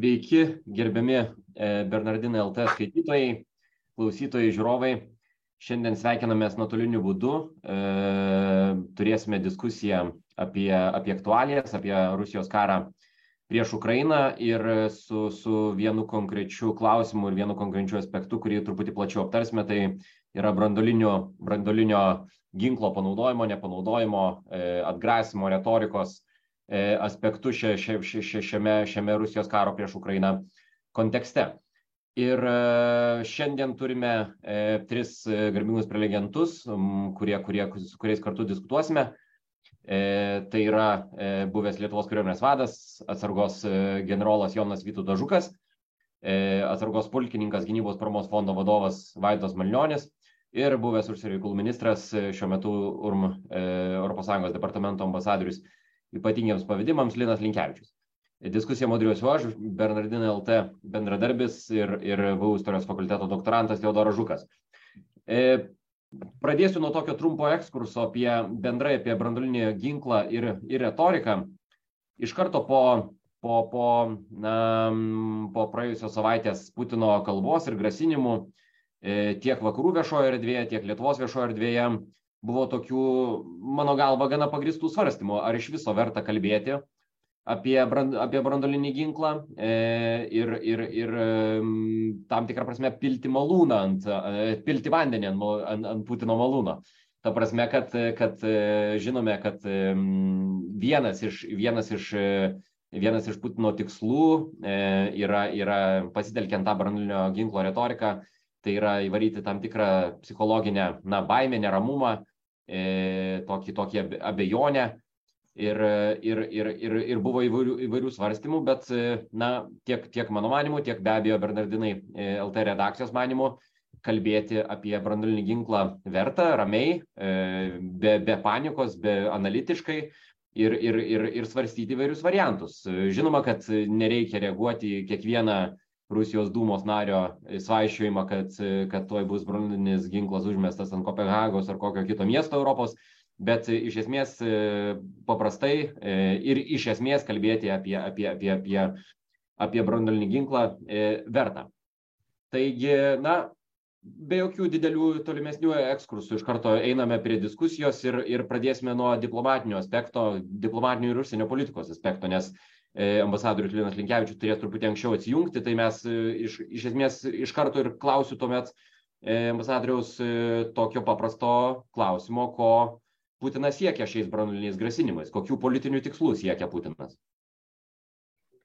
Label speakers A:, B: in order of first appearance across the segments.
A: Sveiki, gerbiami e, Bernardinai LT skaitytojai, klausytojai, žiūrovai. Šiandien sveikinamės nuotoliniu būdu. E, turėsime diskusiją apie, apie aktualijas, apie Rusijos karą prieš Ukrainą ir su, su vienu konkrečiu klausimu ir vienu konkrečiu aspektu, kurį truputį plačiau aptarsime, tai yra brandolinio, brandolinio ginklo panaudojimo, nepanaudojimo, e, atgrasimo, retorikos aspektu šia, šia, šia, šiame, šiame Rusijos karo prieš Ukrainą kontekste. Ir e, šiandien turime e, tris garbingus prelegentus, kurie, kurie, su kuriais kartu diskutuosime. Tai yra buvęs Lietuvos kariuomenės vadas, atsargos generolas Jonas Vytautas Žukas, atsargos pulkininkas gynybos paramos fondo vadovas Vaidas Malnionis ir buvęs užsienio reikalų ministras, šiuo metu URM ES departamento ambasadorius ypatingiems pavedimams Linas Linkevičius. Diskusiją moderiuosiu aš, Bernardino LT bendradarbis ir, ir VU istorijos fakulteto doktorantas Teodoras Žukas. E, pradėsiu nuo tokio trumpo ekskurso apie bendrai apie branduolinį ginklą ir, ir retoriką. Iš karto po, po, po, na, po praėjusios savaitės Putino kalbos ir grasinimų e, tiek vakarų viešojo erdvėje, tiek Lietuvos viešojo erdvėje buvo tokių, mano galva, gana pagristų svarstymų, ar iš viso verta kalbėti apie, brand, apie brandolinį ginklą e, ir, ir, ir tam tikrą prasme pilti malūną, ant, e, pilti vandenį ant, ant, ant Putino malūno. Ta prasme, kad, kad e, žinome, kad vienas iš, vienas iš Vienas iš Putino tikslų e, yra, yra pasitelkiant tą branduolinio ginklo retoriką, tai yra įvaryti tam tikrą psichologinę na, baimę, neramumą e, tokį, tokį abejonę ir, ir, ir, ir, ir buvo įvairių, įvairių svarstymų, bet na, tiek, tiek mano manimu, tiek be abejo Bernardinai e, LT redakcijos manimu, kalbėti apie branduolinį ginklą verta, ramiai, e, be, be panikos, be analitiškai ir, ir, ir, ir svarstyti įvairius variantus. Žinoma, kad nereikia reaguoti į kiekvieną Rusijos dūmos nario svaičiojimą, kad, kad tuoj bus branduolinis ginklas užmestas ant Kopenhagos ar kokio kito miesto Europos, bet iš esmės paprastai ir iš esmės kalbėti apie, apie, apie, apie, apie branduolinį ginklą verta. Taigi, na, be jokių didelių tolimesnių ekskursų iš karto einame prie diskusijos ir, ir pradėsime nuo diplomatinio aspekto, diplomatinio ir užsienio politikos aspekto, nes ambasadorius Linas Linkevičius turės truputį anksčiau atsijungti, tai mes e, iš, iš esmės iš karto ir klausiu tuomet e, ambasadoriaus tokio paprasto klausimo, ko Putinas siekia šiais branduoliniais grasinimais, kokių politinių tikslų siekia Putinas.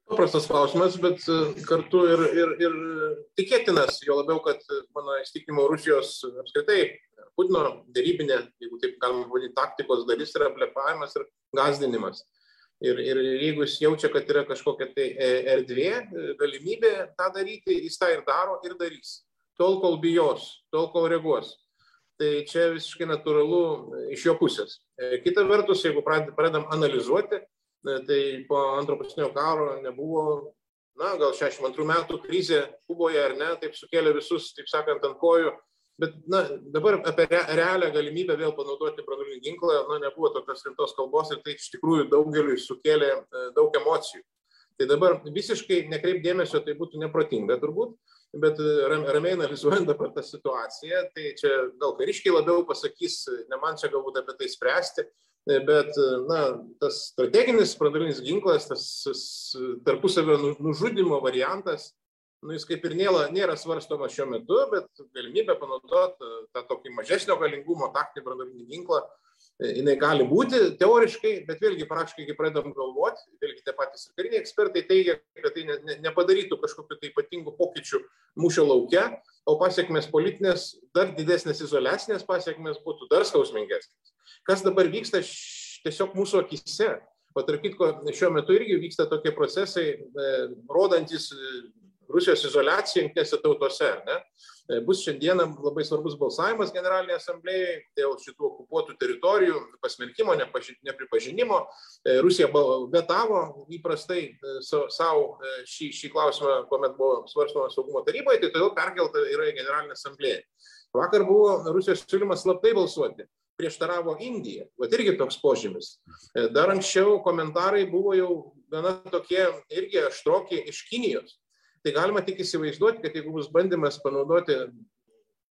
B: Paprastas klausimas, bet kartu ir, ir, ir tikėtinas, jo labiau, kad mano įstikinimu Rusijos apskritai Putino dėrybinė, jeigu taip galima vadinti, taktikos dalis yra blepavimas ir gazdinimas. Ir, ir jeigu jis jaučia, kad yra kažkokia tai e, erdvė, e, galimybė tą daryti, jis tą ir daro ir darys. Tol, kol bijos, tol, kol reaguos. Tai čia visiškai natūralu e, iš jo pusės. Kita vertus, jeigu pradedam analizuoti, tai po antro pasaulinio karo nebuvo, na, gal 62 metų krizė Kuboje ar ne, taip sukėlė visus, taip sakant, ant kojų bet na dabar apie re realią galimybę vėl panaudoti branduolinį ginklą na nebuvo tokios rimtos kalbos ir tai iš tikrųjų daugeliui sukėlė e, daug emocijų. Tai dabar visiškai nekreipt dėmesio tai būtų neprotinga turbūt bet e, ramiai analizuojant dabar tą situaciją tai čia gal kariškiai labiau pasakys ne man čia galbūt apie tai spręsti e, bet na tas strateginis branduolinis ginklas tas tarpusavio nu, nužudymo variantas nu, jis kaip ir nėra, nėra svarstomas šiuo metu, bet galimybė panaudoti e, tą tokį mažesnio galingumo taktinį branduolinį ginklą, e, jinai gali būti teoriškai, bet vėlgi praktiškai, kai pradedam galvoti, vėlgi tie patys kariniai ekspertai teigia, kad tai ne, ne, nepadarytų kažkokiu tai ypatingų pokyčių mūšio laukia, o pasiekmes politinės, dar didesnės izolacinės pasiekmes būtų dar skausmingesnės. Kas dabar vyksta tiesiog mūsų akise? Patarkitko, šiuo metu irgi vyksta tokie procesai, e, rodantis Rusijos izolacija jungtinėse tautose. Ne? E, bus šiandieną labai svarbus balsavimas Generalinėje asamblėje dėl šitų okupuotų teritorijų pasmerkimo, nepripažinimo. E, Rusija vetavo įprastai e, savo šį, šį klausimą, kuomet buvo svarstama saugumo taryboje, tai todėl perkelta yra į Generalinę asamblėją. Vakar buvo Rusijos siūlymas slaptai balsuoti prieštaravo Indija. Vat irgi toks požymis. Dar anksčiau komentarai buvo jau gana tokie irgi aštrokiai iš Kinijos. Tai galima tik įsivaizduoti, kad jeigu bus bandymas panaudoti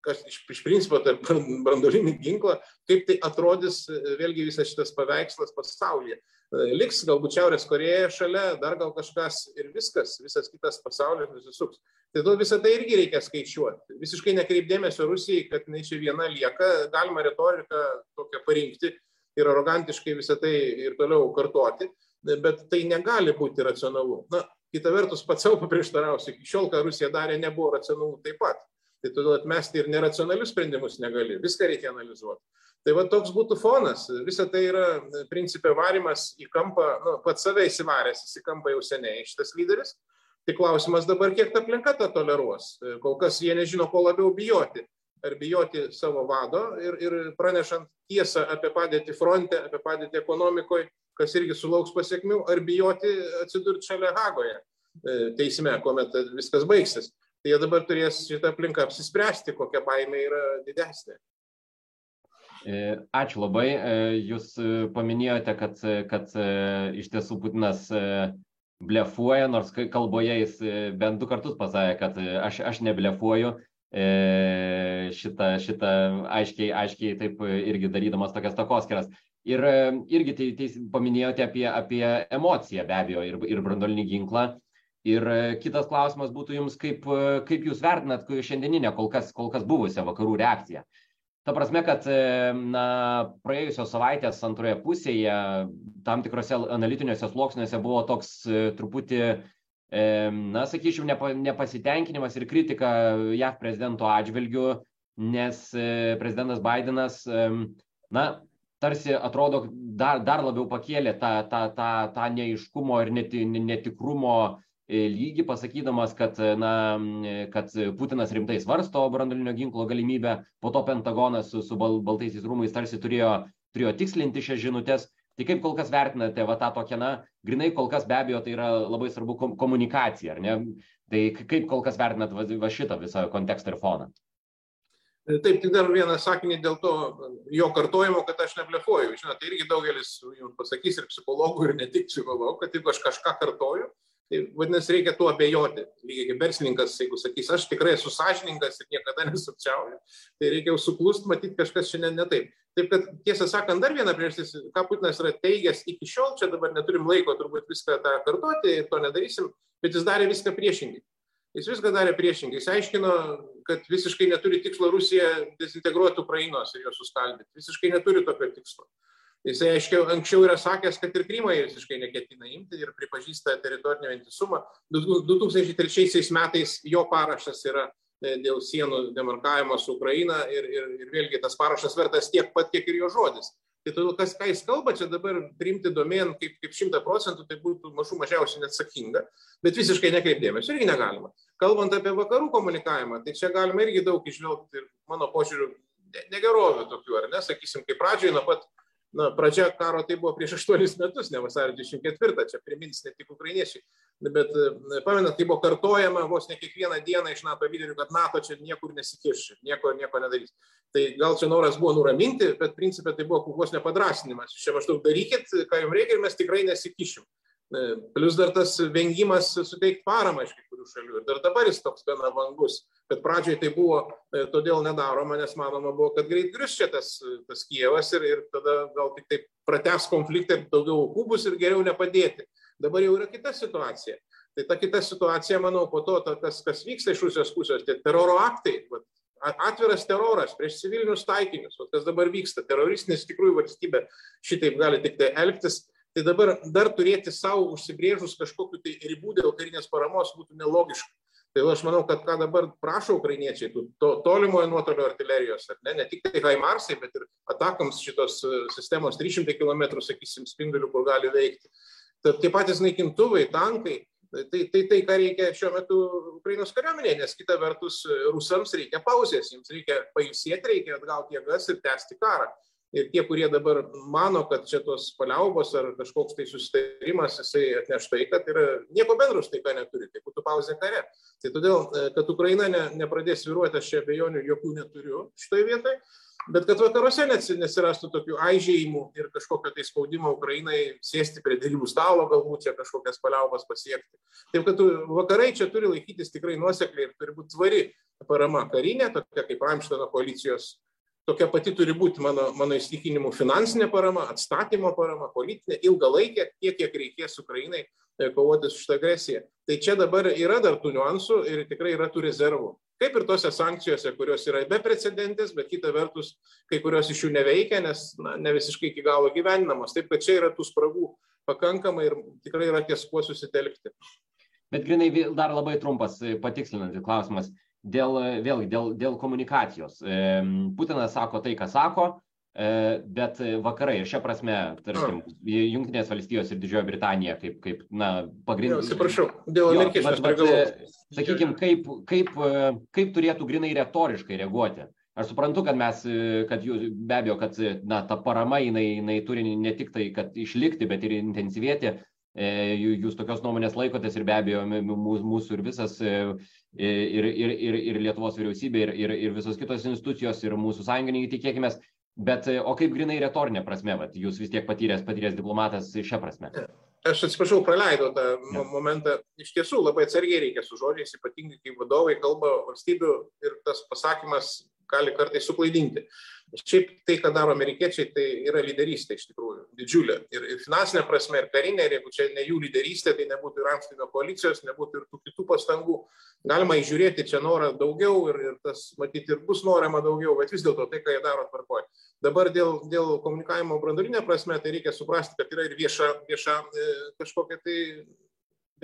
B: kas iš, iš principo tai brandolinį ginklą, kaip tai atrodys vėlgi visas šitas paveikslas pasaulyje. Liks galbūt Šiaurės Koreja šalia, dar gal kažkas ir viskas, visas kitas pasaulis nusisuks. Tai to visą tai irgi reikia skaičiuoti. Visiškai nekreipdėmėsio Rusijai, kad jinai čia viena lieka, galima retoriką tokią parinkti ir arogantiškai visą tai ir toliau kartoti, bet tai negali būti racionalu. Na, kita vertus, pats savo paprieštarausiu, iki šiol, ką Rusija darė, nebuvo racionalu taip pat. Tai todėl atmesti ir neracionalius sprendimus negali, viską reikia analizuoti. Tai va toks būtų fonas. Visa tai yra principė varimas į kampą, nu, pats save įsivaręs į kampą jau seniai šitas lyderis. Tik klausimas dabar, kiek ta aplinka tą toleruos. Kol kas jie nežino, ko labiau bijoti. Ar bijoti savo vado ir, ir pranešant tiesą apie padėtį fronte, apie padėtį ekonomikoje, kas irgi sulauks pasiekmių, ar bijoti atsidurti šalia Hagoje e, teisme, kuomet viskas baigsis. Tai jie dabar turės šitą aplinką apsispręsti, kokia baimė yra didesnė.
A: E, ačiū labai. E, jūs paminėjote, kad, kad iš tiesų Putinas blefuoja, nors kalboje jis bent du kartus pasakė, kad aš, aš neblefuoju. Šitą, šitą aiškiai, aiškiai taip irgi darydamas tokias takoskiras. Ir irgi tai, tai paminėjote apie, apie emociją be abejo ir, ir brandolinį ginklą. Ir kitas klausimas būtų jums, kaip, kaip jūs vertinat šiandieninę kol kas, kol kas buvusią vakarų reakciją. Ta prasme, kad na, praėjusios savaitės antroje pusėje tam tikrose analitiniuose sluoksniuose buvo toks truputį, na, sakyčiau, nepa, nepasitenkinimas ir kritika JAV prezidento atžvilgiu, nes prezidentas Bidenas, na, tarsi atrodo dar, dar labiau pakėlė tą, tą, tą, tą neiškumo ir netikrumo E, lygį, pasakydamas, kad, na, kad Putinas rimtai svarsto branduolinio ginklo galimybę, po to Pentagonas su, su bal, baltaisiais rūmais tarsi turėjo, turėjo tikslinti šias žinutės. Tai kaip kol kas vertinate va tą tokią, na, grinai kol kas be abejo tai yra labai svarbu komunikacija, ar ne? Tai kaip kol kas vertinat va, va šitą visą kontekstą ir foną?
B: Taip, tik dar vieną sakinį dėl to jo kartojimo, kad aš neblefuoju. Žinote, tai irgi daugelis jums pasakys ir psichologų, ir ne tik psichologų, kad jeigu aš kažką kartoju, Tai vadinasi, reikia tuo abejoti. Lygiai kaip verslininkas, jeigu sakys, aš tikrai esu sąžininkas ir niekada nesukčiauju, tai reikia jau suklust, matyti kažkas šiandien ne taip. Taip kad, tiesą sakant, dar viena priežastis, ką Putinas yra teigęs iki šiol, čia dabar neturim laiko turbūt viską tą kartoti ir to nedarysim, bet jis darė viską priešingai. Jis viską darė priešingai. Jis aiškino, kad visiškai neturi tikslo Rusiją dezintegruoti Ukrainos ir jos suskaldyti. Visiškai neturi tokio tikslo. Jisai aiškiau, anksčiau yra sakęs, kad ir Krymą jis visiškai neketina imti ir pripažįsta teritorinį vientisumą. 2003 metais jo parašas yra e, dėl sienų demarkavimo su Ukraina ir, ir, ir vėlgi tas parašas vertas tiek pat, kiek ir jo žodis. Tai todėl, kas, ką jis kalba, čia dabar priimti domėn kaip, kaip šimta procentų, tai būtų mažų mažiausiai neatsakinga, bet visiškai nekreipdėmės, irgi negalima. Kalbant apie vakarų komunikavimą, tai čia galima irgi daug išvelgti ir mano požiūriu negerovių tokių, ar ne, sakysim, kaip pradžioje nuo pat na, pradžia karo tai buvo prieš aštuonis metus, ne vasario 24, čia primins ne tik ukrainiečiai. Bet e, pamenat, tai buvo kartojama vos ne kiekvieną dieną iš NATO lyderių, kad NATO čia niekur nesikiš, nieko, nieko nedarys. Tai gal čia noras buvo nuraminti, bet principė tai buvo vos nepadrasinimas. Čia maždaug darykit, ką jums reikia ir mes tikrai nesikišim. E, Plus dar tas vengimas suteikti paramą iš kai kurių šalių. Ir dar dabar jis toks gana vangus. Bet pradžioje tai buvo e, todėl nedaroma, nes manoma buvo, kad greit grįž čia tas, tas Kievas ir, ir tada gal tik taip prates konfliktą ir daugiau aukų bus ir geriau nepadėti. Dabar jau yra kita situacija. Tai ta kita situacija, manau, po to, ta, kas, kas vyksta iš Rusijos pusės, tai teroro aktai, vat, atviras teroras prieš civilinius taikinius, vat, kas dabar vyksta, teroristinės tikrųjų valstybė šitaip gali tik tai elgtis tai dabar dar turėti savo užsibrėžus kažkokiu tai ribų dėl karinės paramos būtų nelogiška. Tai aš manau, kad ką dabar prašo ukrainiečiai, to tolimojo nuotolio artilerijos, ne, ne tik tai Haimarsai, bet ir atakams šitos e, sistemos 300 km, sakysim, spindulių, kur gali veikti. Tad tie patys naikintuvai, tankai, tai, tai, tai, tai ką reikia šiuo metu Ukrainos kariuomenėje, nes kita vertus e, rusams reikia pauzės, jiems reikia pailsėti, reikia atgauti jėgas ir tęsti karą ir tie, kurie dabar mano, kad čia tos paliaubos ar kažkoks tai susitarimas, jisai atneš tai, kad yra nieko bendro su taika neturi, tai būtų pauzė kare. Tai todėl, e, kad Ukraina ne, nepradės viruoti, aš čia abejonių jokių neturiu šitoje vietoje. Bet kad vakaruose nesirastų tokių aižėjimų ir kažkokio tai spaudimo Ukrainai sėsti prie dėrybų stalo, galbūt čia kažkokias paliaubas pasiekti. Taip kad vakarai čia turi laikytis tikrai nuosekliai ir turi būti tvari parama karinė, tokia kaip Ramštano koalicijos tokia pati turi būti mano, mano įstikinimu finansinė parama, atstatymo parama, politinė, ilgalaikė, tiek, kiek reikės Ukrainai e, kovoti su šitą agresiją. Tai čia dabar yra dar tų niuansų ir tikrai yra tų rezervų. Kaip ir tose sankcijose, kurios yra beprecedentės, bet kita vertus, kai kurios iš jų neveikia, nes na, ne visiškai iki galo gyveninamos. Taip kad čia yra tų spragų pakankamai ir tikrai yra ties kuo susitelkti.
A: Bet grinai dar labai trumpas e, patikslinantis klausimas dėl, vėlgi, dėl, dėl komunikacijos. Putinas sako tai, ką sako, e, bet vakarai ir šią prasme, tarkim, Junktinės valstijos ir Didžioji Britanija kaip, kaip na,
B: pagrindinis. Atsiprašau, dėl amerikiečių.
A: Sakykime, kaip, kaip, kaip turėtų grinai retoriškai reaguoti. Aš suprantu, kad mes, kad jūs, be abejo, kad na, ta parama jinai, jinai turi ne tik tai, kad išlikti, bet ir intensyvėti, E, jūs tokios nuomonės laikotės ir be abejo mūsų ir visas e, ir, ir, ir, ir Lietuvos vyriausybė, ir, ir, ir visos kitos institucijos, ir mūsų sąjungininkai tikėkime. Bet e, o kaip grinai retorinė prasme, vat, jūs vis tiek patyręs, patyręs diplomatas šią prasme?
B: Aš atsiprašau, praleidau tą ja. momentą. Iš tiesų labai atsargiai reikia su žodžiais, ypatingai kai vadovai kalba valstybių ir tas pasakymas gali kartais suklaidinti. Šiaip tai, ką daro amerikiečiai, tai yra lyderystė iš tikrųjų didžiulė. Ir, finansinė prasme, ir karinė, ir jeigu čia ne jų lyderystė, tai nebūtų ir Ramštino koalicijos, nebūtų ir tų kitų pastangų. Galima įžiūrėti čia norą daugiau ir, ir tas, matyti, ir bus norima daugiau, bet vis dėlto tai, ką jie daro, tvarkoja. Dabar dėl, dėl komunikavimo branduolinė prasme, tai reikia suprasti, kad yra ir vieša, vieša e, kažkokia tai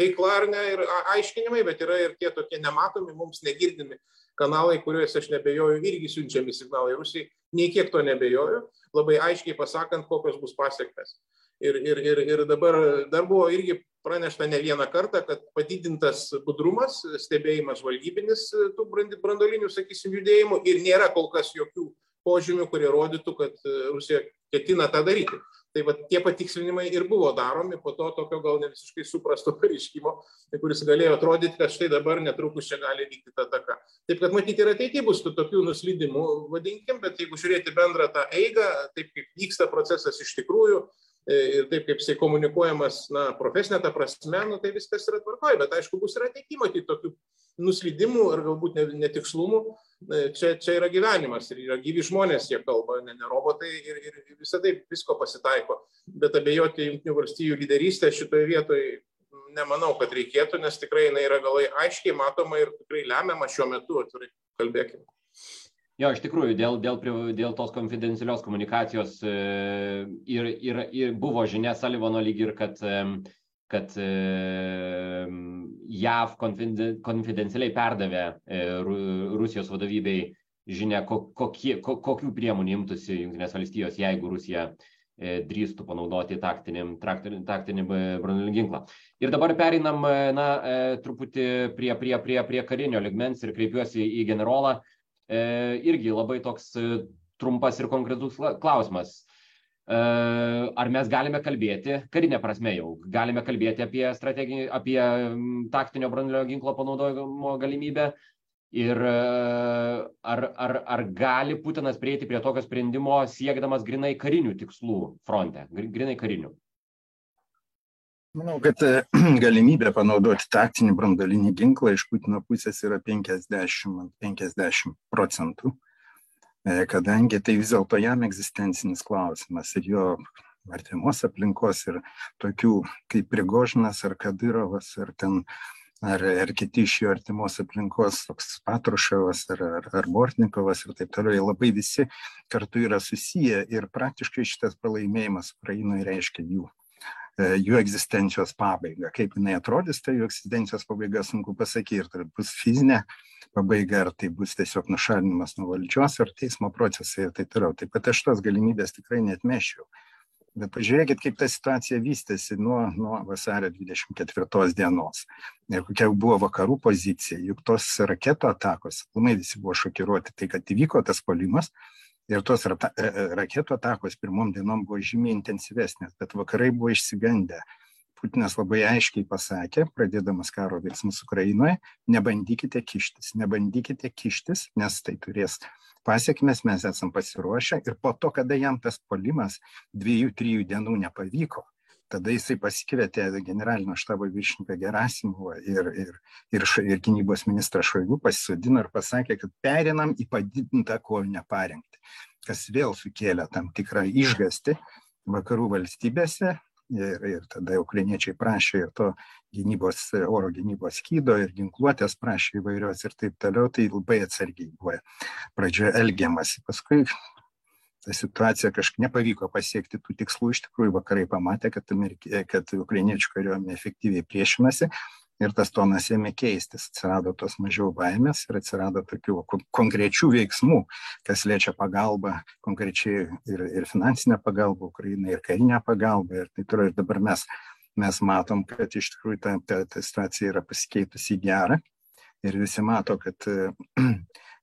B: veikla ar ne, ir aiškinimai, bet yra ir tie tokie nematomi, mums negirdimi kanalai, kuriuose aš nebejoju, irgi siunčiami signalai Rusijai, nei kiek to nebejoju, labai aiškiai pasakant, kokios bus pasiekmes. Ir, ir, ir, ir dabar dar buvo irgi pranešta ne vieną kartą, kad padidintas budrumas, stebėjimas valgybinis tų brandolinių, sakysim, judėjimų ir nėra kol kas jokių požymių, kurie rodytų, kad Rusija ketina tą daryti. Tai va, tie patikslinimai ir buvo daromi po to tokio gal ne visiškai suprasto pareiškimo, kuris galėjo atrodyti, kad štai dabar netrukus čia gali vykti ta taka. Taip kad matyti ir ateityje bus tų tokių nuslydimų, vadinkim, bet jeigu žiūrėti bendrą tą eigą, taip kaip vyksta procesas iš tikrųjų, e, ir taip kaip jisai komunikuojamas, na, profesinė ta prasme, nu, tai viskas yra tvarkoje, bet aišku, bus ir ateityje matyti tokių nuslydimų ar galbūt netikslumų, čia, čia yra gyvenimas ir yra gyvi žmonės, jie kalba, ne, ne robotai ir, ir visada visko pasitaiko. Bet abejoti Junktinių valstybių lyderystę šitoje vietoje nemanau, kad reikėtų, nes tikrai jinai yra galai aiškiai matoma ir tikrai lemiama šiuo metu, atvirai kalbėkime.
A: Jo, iš tikrųjų, dėl, dėl, dėl tos konfidencialios komunikacijos e, ir, ir, ir buvo žinia Salivano lyg ir, kad kad JAV konfidencialiai perdavė e, Rusijos vadovybei žinia, kokie, kokių priemonių imtųsi Junktinės valstijos, jeigu Rusija e, drįstų panaudoti taktinį, taktinį, taktinį branduolinį ginklą. Ir dabar pereinam na, e, truputį prie, prie, prie, prie karinio ligmens ir kreipiuosi į generolą. Irgi labai toks trumpas ir konkretus klausimas ar mes galime kalbėti, karinė prasme jau, galime kalbėti apie, apie taktinio branduolio ginklo panaudojimo galimybę ir ar, ar, ar gali Putinas prieiti prie tokio sprendimo siekdamas grinai karinių tikslų fronte, grinai karinių.
C: Manau, kad e, galimybė panaudoti taktinį brandalinį ginklą iš Putino pusės yra 50, 50 procentų. E, kadangi tai vis dėlto jam egzistencinis klausimas ir jo artimos aplinkos ir tokių kaip Prigožinas ar Kadirovas ar ten ar, ar kiti iš jo artimos aplinkos, toks Patruševas ar, ar, ar Bortnikovas ir taip toliau, jie labai visi kartu yra susiję ir praktiškai šitas pralaimėjimas Ukrainoje reiškia jų e, jų egzistencijos pabaigą. Kaip jinai atrodys, tai jų egzistencijos pabaiga sunku pasakyti. Ir tai bus fizinė pabaiga, ar tai bus tiesiog nušalinimas nuo valdžios, ar teismo procesai ir taip toliau. Taip pat aš tos galimybės tikrai netmešiau. Bet pažiūrėkit, kaip ta situacija vystėsi nuo, nuo vasario 24 dienos. Ir kokia buvo vakarų pozicija. Juk tos raketo atakos, pilnai visi buvo šokiruoti, tai kad įvyko tas polimas. Ir tos e, e, raketų atakos pirmom dienom buvo žymiai intensyvesnės, bet vakarai buvo išsigandę Putinas labai aiškiai pasakė, pradėdamas karo veiksmus Ukrainoje, nebandykite kištis, nebandykite kištis, nes tai turės pasiekmes, mes esam pasiruošę ir po to, kada jam tas polimas dviejų, trijų dienų nepavyko, tada jisai pasikvietė generalinio štabo viršininką Gerasimovą ir, ir, ir, ir gynybos ministrą Šoigu pasisodino ir pasakė, kad perinam į padidintą kovinę parengtį, kas vėl sukėlė tam tikrą išgasti vakarų valstybėse ir, ir tada ukrainiečiai prašė ir to gynybos, oro gynybos skydo ir ginkluotės prašė įvairios ir taip toliau, tai labai atsargiai buvo pradžioje elgiamasi. Paskui ta situacija kažkaip nepavyko pasiekti tų tikslų, iš tikrųjų vakarai pamatė, kad, kad ukrainiečių kariuomenė efektyviai priešinasi ir tas tonas ėmė keistis, atsirado tos mažiau baimės ir atsirado tokių konkrečių veiksmų, kas liečia pagalbą, konkrečiai ir, ir finansinę pagalbą Ukrainai, ir karinę pagalbą ir taip toliau. Ir dabar mes, mes matom, kad iš tikrųjų ta, ta, ta situacija yra pasikeitusi į gerą ir visi mato, kad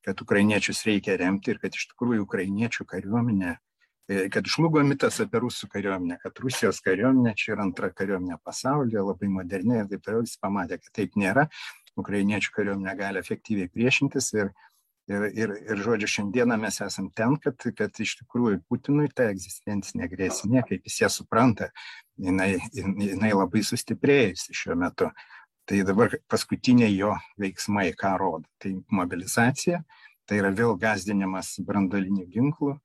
C: kad ukrainiečius reikia remti ir kad iš tikrųjų ukrainiečių kariuomenė, kad žlugo mitas apie rusų kariuomenę, kad Rusijos kariuomenė čia yra antra kariuomenė pasaulyje, labai moderni ir taip toliau, jis pamatė, kad taip nėra, ukrainiečių kariuomenė gali efektyviai priešintis ir, ir, ir, ir žodžiu, šiandieną mes esam ten, kad, kad iš tikrųjų Putinui ta egzistencinė grėsmė, kaip jis ją supranta, jinai, jinai labai sustiprėjusi šiuo metu. Tai dabar paskutiniai jo veiksmai, ką rodo. Tai mobilizacija, tai yra vėl gazdinimas brandolinių ginklų,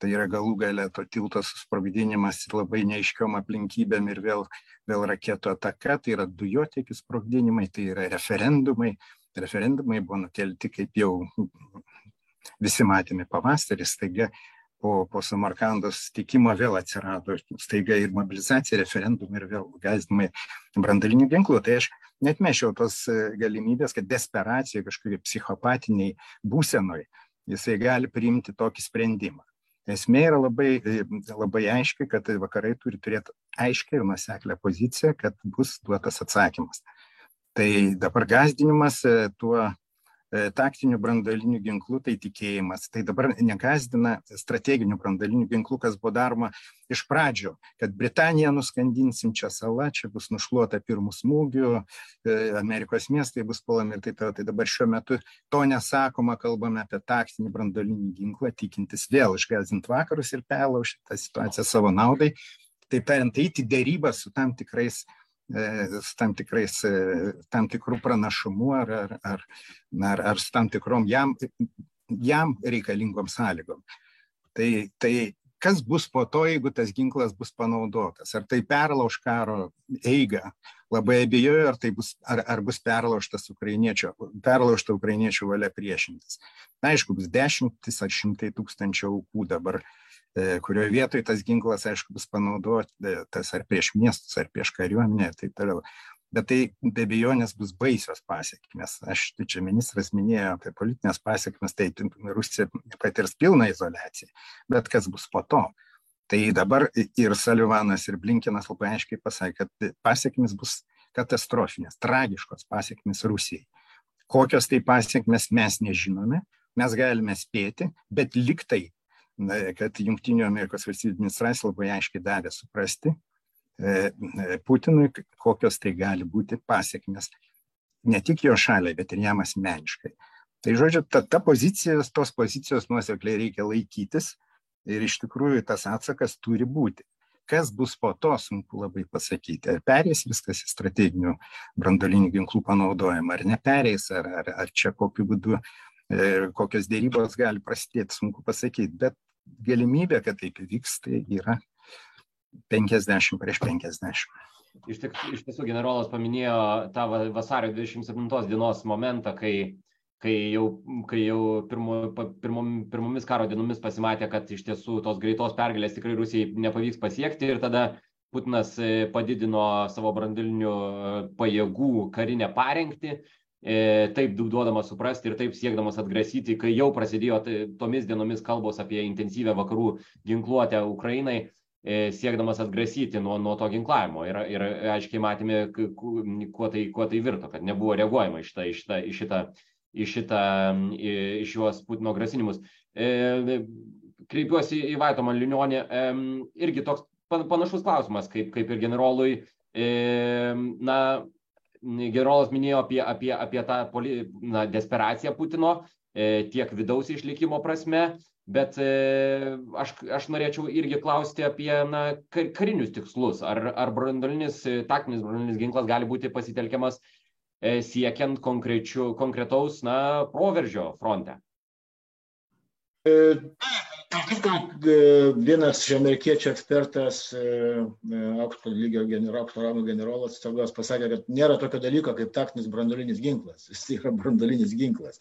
C: tai yra galų gale to tilto susprogdinimas labai neiškiom aplinkybėm ir vėl, vėl raketų ataka, tai yra dujotiekių sprogdinimai, tai yra referendumai. Referendumai buvo nukelti, kaip jau visi matėme pavasarį, staiga po, po Samarkandos stikimo vėl atsirado staiga ir mobilizacija, referendumai ir vėl gazdimai brandalinių ginklų. Tai aš net mešiau tos e, galimybės, kad desperacija kažkokiai psichopatiniai būsenoj jisai gali priimti tokį sprendimą. Esmė yra labai, e, labai aiški, kad vakarai turi turėti aiškę ir nuseklę poziciją, kad bus duotas atsakymas. Tai dabar gazdinimas e, tuo E, taktinių brandalinių ginklų, tai tikėjimas. Tai dabar negazdina strateginių brandalinių ginklų, kas buvo daroma iš pradžio, kad Britaniją nuskandinsim čia salą, čia bus nušluota pirmų smūgių, e, Amerikos miestai bus puolami ir taip toliau. Tai dabar šiuo metu to nesakoma, kalbame apie taktinį brandalinį ginklą, tikintis vėl išgazdinti vakarus ir perlaužti tą situaciją savo naudai. Taip tariant, eiti dėrybą su tam tikrais su tam, tikrais, e, tam tikrų pranašumų ar, ar, ar, ar, ar su tam tikrom jam, jam reikalingom sąlygom. Tai, tai kas bus po to, jeigu tas ginklas bus panaudotas? Ar tai perlauž karo eigą? Labai abejoju, ar, tai bus, ar, ar bus perlaužtas ukrainiečio, perlaužta ukrainiečių valia priešintis. Na, aišku, bus dešimtis ar šimtai tūkstančių aukų dabar E, kurioje vietoje tas ginklas, aišku, bus panaudotas ar prieš miestus, ar prieš kariuomenę ir taip toliau. Bet tai be abejonės bus baisios pasiekmes. Aš, tai čia ministras minėjo apie politinės pasiekmes, tai Rusija patirs pilną izolaciją. Bet kas bus po to? Tai dabar ir Salivanas, ir Blinkinas labai aiškiai pasakė, kad pasiekmes bus katastrofinės, tragiškos pasiekmes Rusijai. Kokios tai pasiekmes mes nežinome, mes galime spėti, bet liktai kad Junktinių Amerikos valstybių administracija labai aiškiai davė suprasti e, e, Putinui, kokios tai gali būti pasiekmes ne tik jo šaliai, bet ir jam asmeniškai. Tai žodžiu, ta, ta pozicija, tos pozicijos nuosekliai reikia laikytis ir iš tikrųjų tas atsakas turi būti. Kas bus po to, sunku labai pasakyti. Ar perės viskas į strateginių brandolinių ginklų panaudojimą, ar neperės, ar, ar, ar čia kokiu būdu, e, kokios dėrybos gali prasidėti, sunku pasakyti. Bet galimybė, kad taip įvyks, tai yra 50 prieš 50.
A: Iš, tik, iš tiesų generolas paminėjo tą vasario 27 dienos momentą, kai, kai jau, kai jau pirmo, pirmo, pirmomis karo dienomis pasimatė, kad iš tiesų tos greitos pergalės tikrai Rusijai nepavyks pasiekti ir tada Putinas e, padidino savo brandilinių e, pajėgų karinę parengtį taip duodamas suprasti ir taip siekdamas atgrasyti, kai jau prasidėjo tomis dienomis kalbos apie intensyvę vakarų ginkluotę Ukrainai, e, siekdamas atgrasyti nuo, nuo to ginklavimo. Ir, ir aiškiai matėme, kuo tai, kuo tai virto, kad nebuvo reaguojama iš šitą, iš šitą, iš šitą, iš šitą, iš juos Putino grasinimus. E, kreipiuosi į Vaitomą Linionį, irgi toks panašus klausimas, kaip, kaip ir generolui na, generolas minėjo apie, apie, apie tą poli, na, desperaciją Putino tiek vidaus išlikimo prasme, bet aš, aš norėčiau irgi klausti apie na, karinius tikslus. Ar, ar brandolinis, taktinis brandolinis ginklas gali būti pasitelkiamas siekiant konkretaus na, proveržio fronte?
D: Tarp kitko, vienas iš amerikiečių ekspertas, e, e, aukšto lygio genero, aukšto rango generolas atsargos pasakė, kad nėra tokio dalyko kaip taktinis brandolinis ginklas. Jis yra brandolinis ginklas.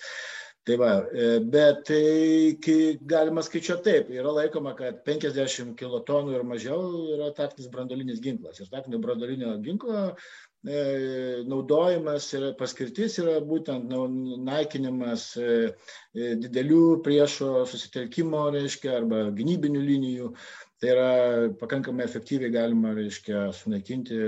D: Tai va, e, bet tai, galima skaičiuoti taip, yra laikoma, kad 50 kilotonų ir mažiau yra taktinis brandolinis ginklas. Ir taktinio brandolinio ginklo E, naudojimas ir paskirtis yra būtent naikinimas e, e, didelių priešo susitelkimo, reiškia, arba gynybinių linijų. Tai yra pakankamai efektyviai galima, reiškia, sunaikinti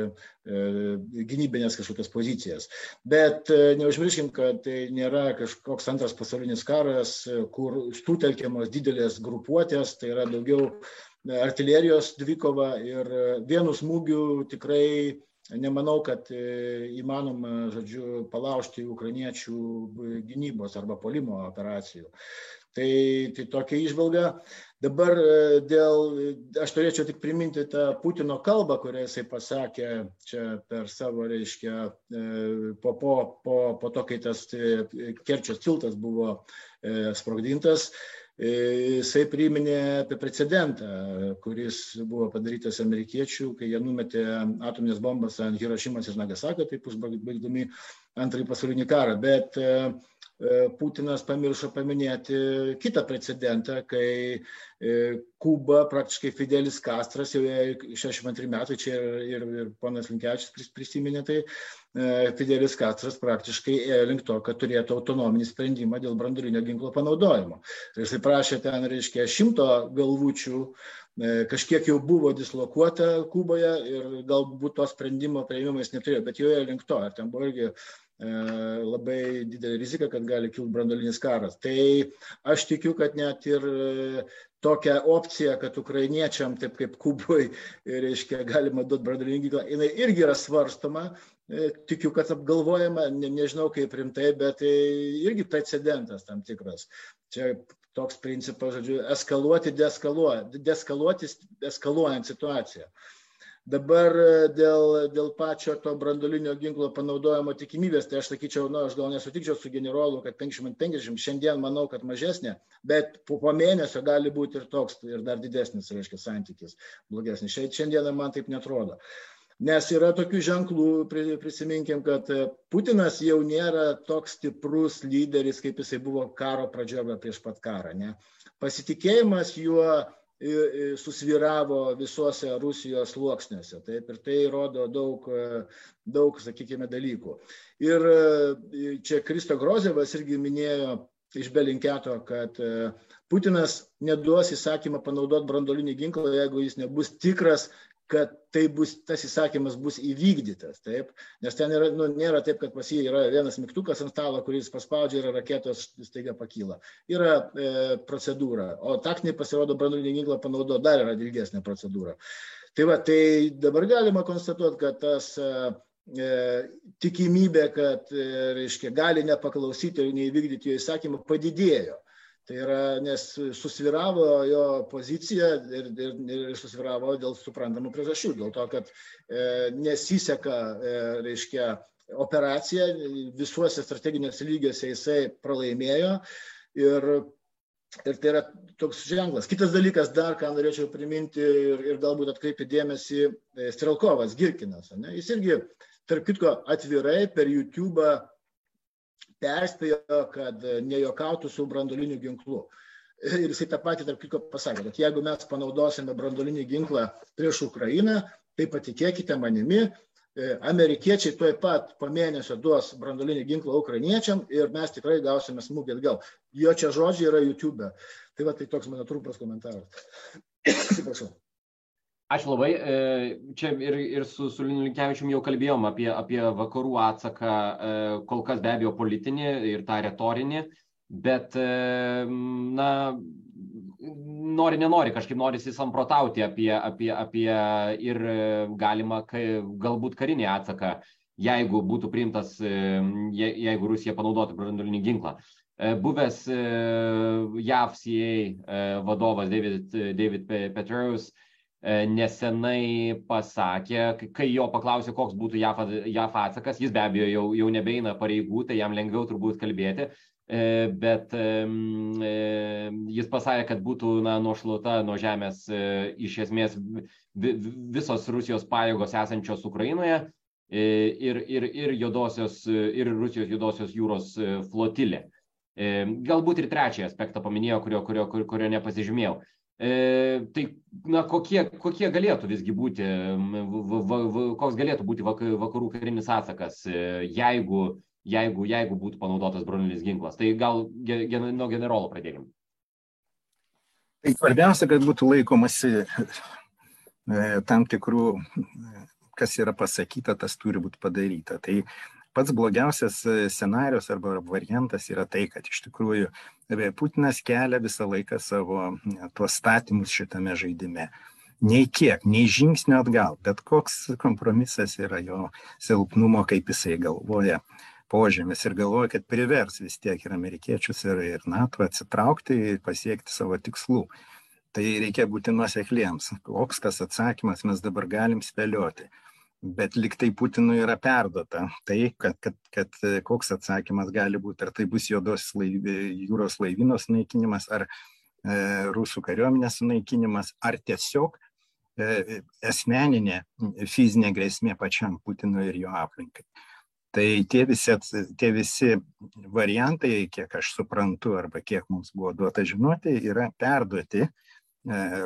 D: gynybinės kažkokias pozicijas. Bet neužmirškim, kad tai nėra kažkoks antras pasaulinis karas, kur sutelkiamos didelės grupuotės, tai yra daugiau artilerijos dvikova ir vienu smūgiu tikrai nemanau, kad e, įmanoma, žodžiu, palaužti ukrainiečių gynybos arba polimo operacijų. Tai, tai tokia išvalga. Dabar e, dėl, aš turėčiau tik priminti tą Putino kalbą, kurią jisai pasakė čia per savo, reiškia, e, po, po, po, po to, kai tas Kerčios tiltas buvo sprogdintas, jisai priminė apie precedentą, kuris buvo padarytas amerikiečių, kai jie numetė atominės bombas ant Hirošimas ir Nagasakio, taip užbaigdami antrąjį pasaulinį karą. Bet e, Putinas pamiršo paminėti kitą precedentą, kai E, Kuba, praktiškai Fidelis Kastras, jau 62 metai, čia ir, ir, ir ponas Linkevičius prisiminė, tai e, Fidelis Kastras praktiškai ėjo link to, kad turėtų autonominį sprendimą dėl branduolinio ginklo panaudojimo. Tai jisai prašė ten, reiškia, šimto galvučių, e, kažkiek jau buvo dislokuota Kuboje ir galbūt to sprendimo prieimimas neturėjo, bet jau ėjo link to. Ir ten buvo irgi labai didelė rizika, kad gali kilti brandolinis karas. Tai aš tikiu, kad net ir tokią opciją, kad ukrainiečiam, taip kaip Kubui, reiškia, galima duoti branduolinį ginklą, jinai irgi yra svarstoma, e, tikiu, kad apgalvojama, ne, nežinau kaip rimtai, bet tai irgi precedentas tam tikras. Čia toks principas, žodžiu, eskaluoti, deeskaluoti, deeskaluoti, eskaluojant situaciją. Dabar e, dėl, dėl pačio to brandolinio ginklo panaudojimo tikimybės, tai aš sakyčiau, na, aš gal nesutikčiau su generolu, kad 50-50, šiandien manau, kad mažesnė, bet po, po mėnesio gali būti ir toks, ir dar didesnis, reiškia, santykis blogesnis. Šiandieną man taip netrodo. Nes yra tokių ženklų, prisiminkim, kad e, Putinas jau nėra toks stiprus lyderis, kaip jisai buvo karo pradžioje prieš pat karą. Ne? Pasitikėjimas juo susviravo visuose Rusijos sluoksniuose. Taip, ir tai rodo daug, daug, sakykime, dalykų. Ir čia Kristo Grozevas irgi minėjo iš Belinketo, kad Putinas neduos įsakymą panaudoti brandolinį ginklą, jeigu jis nebus tikras, kad tai bus, tas įsakymas bus įvykdytas, taip, nes ten yra, nu, nėra taip, kad pas jį yra vienas mygtukas ant stalo, kuris paspaudžia ir raketos staiga pakyla. Yra e, procedūra, o taktiniai pasirodo branduolinį ginklą panaudo dar yra ilgesnė procedūra. Tai va, tai dabar galima konstatuoti, kad tas e, e tikimybė, kad, e, reiškia, gali nepaklausyti ir neįvykdyti jo įsakymą, padidėjo. Tai yra, nes susviravo jo pozicija ir, ir, ir susviravo dėl suprantamų priežasčių, dėl to, kad e, nesiseka, e, reiškia, operacija, visuose strateginiuose lygiuose jisai pralaimėjo ir, ir tai yra toks ženklas. Kitas dalykas dar, ką norėčiau priminti ir, ir galbūt atkreipti dėmesį, e, Strelkovas, Girkinas, ne? jis irgi, tarp kitko, atvirai per YouTube perspėjo, kad nejokautų su brandoliniu ginklu. Ir jisai tą patį, tarp kitko, pasakė, kad jeigu mes panaudosime brandolinį ginklą prieš Ukrainą, tai patikėkite manimi, e, amerikiečiai tuoj pat po mėnesio duos brandolinį ginklą ukrainiečiam ir mes tikrai gausime smūgį atgal. Jo čia žodžiai yra YouTube. Tai va, tai toks mano trumpas komentaras. Atsiprašau.
A: Ačiū labai. E, čia ir, ir su, su Linu Linkevičium jau kalbėjom apie, apie vakarų atsaką, e, kol kas be abejo politinį ir tą retorinį, bet, e, na, nori, nenori, kažkaip norisi samprotauti apie, apie, apie ir galima galbūt karinį atsaką, jeigu būtų priimtas, jeigu Rusija panaudotų branduolinį ginklą. Buvęs JAV CIA vadovas David, David Petraeus nesenai pasakė, kai jo paklausė, koks būtų JAF, JAF atsakas, jis be abejo jau, jau nebeina pareigų, tai jam lengviau turbūt kalbėti, E, bet e, jis pasakė, kad būtų na, nuošluota nuo žemės e, iš esmės visos Rusijos pajėgos esančios Ukrainoje ir, ir, ir, juodosios, ir Rusijos juodosios jūros flotilė. Galbūt ir trečią aspektą paminėjo, kurio, kurio, kurio, kurio nepasižymėjau. E, tai na, kokie, kokie galėtų visgi būti, v, v, v, koks galėtų būti vakarų karinis atsakas, jeigu jeigu, jeigu būtų panaudotas bronilis ginklas. Tai gal gen, nuo generolo pradėkim.
C: Tai svarbiausia, kad būtų laikomasi e, tam tikrų, kas yra pasakyta, tas turi būti padaryta. Tai pats blogiausias scenarius arba variantas yra tai, kad iš tikrųjų e, Putinas kelia visą laiką savo tuos statymus šitame žaidime. Nei kiek, nei žingsnio atgal, bet koks kompromisas yra jo silpnumo, kaip jisai galvoja požymis ir galvoja, kad privers vis tiek ir amerikiečius, ir, ir NATO atsitraukti ir pasiekti savo tikslų. Tai reikia būti nuosekliems. Koks tas atsakymas mes dabar galim spėlioti. Bet liktai Putinui yra perduota tai, kad, kad, kad koks atsakymas gali būti, ar tai bus juodos laiv, jūros laivynos naikinimas, ar e, rusų kariuomenės naikinimas, ar tiesiog e, asmeninė fizinė grėsmė pačiam Putinui ir jo aplinkai tai tie visi tie visi variantai kiek aš suprantu arba kiek mums buvo duota žinoti yra perduoti e,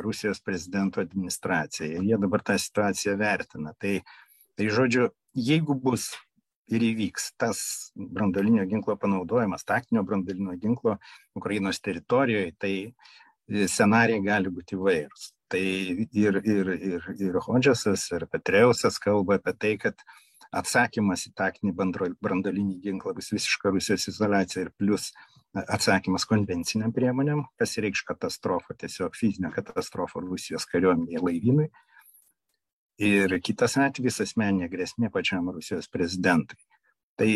C: Rusijos prezidento administracijai. Jie dabar tą situaciją vertina. Tai, tai žodžiu, jeigu bus ir įvyks tas brandolinio ginklo panaudojimas, taktinio brandolinio ginklo Ukrainos teritorijoje, tai e, scenarijai gali būti įvairūs. Tai ir, ir, ir, ir Hodžesas, ir Petreusas kalba apie tai, kad atsakymas į taktinį brandolinį ginklą bus visiška Rusijos izolacija ir plus atsakymas konvenciniam priemonėm, kas reikš katastrofą, tiesiog fizinę katastrofą Rusijos kariuomeniai laivynui. Ir kitas atvejis asmeninė grėsmė pačiam Rusijos prezidentui. Tai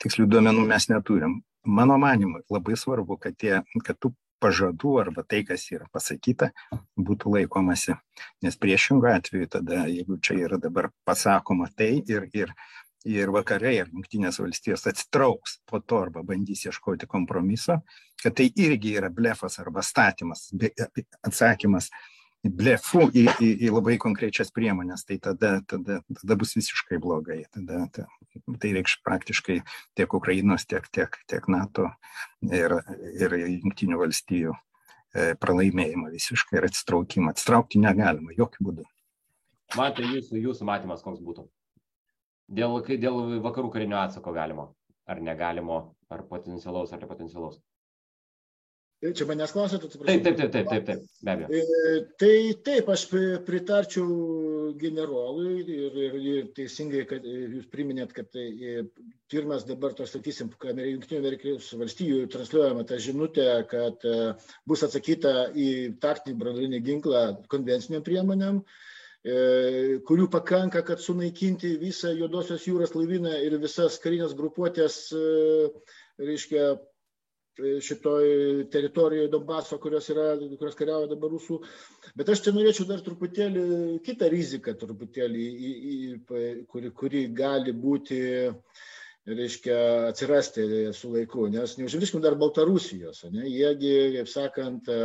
C: tikslių duomenų mes neturim. Mano manimu, labai svarbu, kad, tie, kad tų pažadų arba tai, kas yra pasakyta, būtų laikomasi. Nes priešingų atveju tada, jeigu čia yra dabar pasakoma tai ir, ir, ir vakarai ar jungtinės valstijos atsitrauks po to arba bandys ieškoti kompromiso, kad tai irgi yra blefas arba statymas, atsakymas blefu į, į, į labai konkrečias priemonės, tai tada, tada, tada bus visiškai blogai. Tada, ta, tai reikš praktiškai tiek Ukrainos, tiek, tiek, tiek NATO ir, ir Junktinių valstijų e, pralaimėjimą visiškai ir atsitraukimą. Atsitraukti negalima, jokių būdų.
A: Matai, jūsų, jūsų matymas koks būtų? Dėl, dėl vakarų karinio atsako galimo ar negalimo, ar potencialaus, ar nepotencialaus?
D: Čia manęs klausėte,
A: atsiprašau. Taip, taip, taip, taip, taip, be abejo.
D: E, tai taip, aš pritarčiau generolui ir, ir, ir teisingai, kad jūs priminėt, kad tai, e, pirmas dabar to, sakysim, Junktinių Amerikos valstijų transliuojama ta žinutė, kad e, bus atsakyta į taktinį branduolinį ginklą konvenciniam priemonėm kurių pakanka, kad sunaikinti visą Juodosios jūros laivyną ir visas karinės grupuotės, reiškia, šitoj teritorijoje Donbaso, kurios, yra, kurios kariauja dabar rusų. Bet aš čia norėčiau dar truputėlį kitą riziką, truputėlį, į, į, kuri, kuri gali būti, reiškia, atsirasti su laiku. Nes neužmirškim dar Baltarusijos. Ne? Jiegi, kaip sakant, E,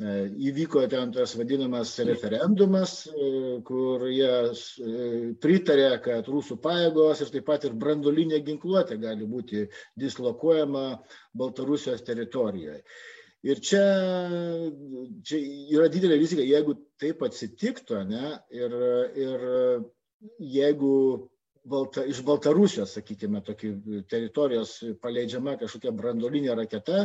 D: įvyko ten tas vadinamas referendumas, e, kur jie e, pritarė, kad rusų pajėgos ir taip pat ir brandolinė ginkluotė gali būti dislokuojama Baltarusijos teritorijoje. Ir čia, čia yra didelė rizika, jeigu taip atsitiktų, ne, ir, ir jeigu Balta, iš Baltarusijos, sakykime, tokį teritorijos paleidžiama kažkokia brandolinė raketa,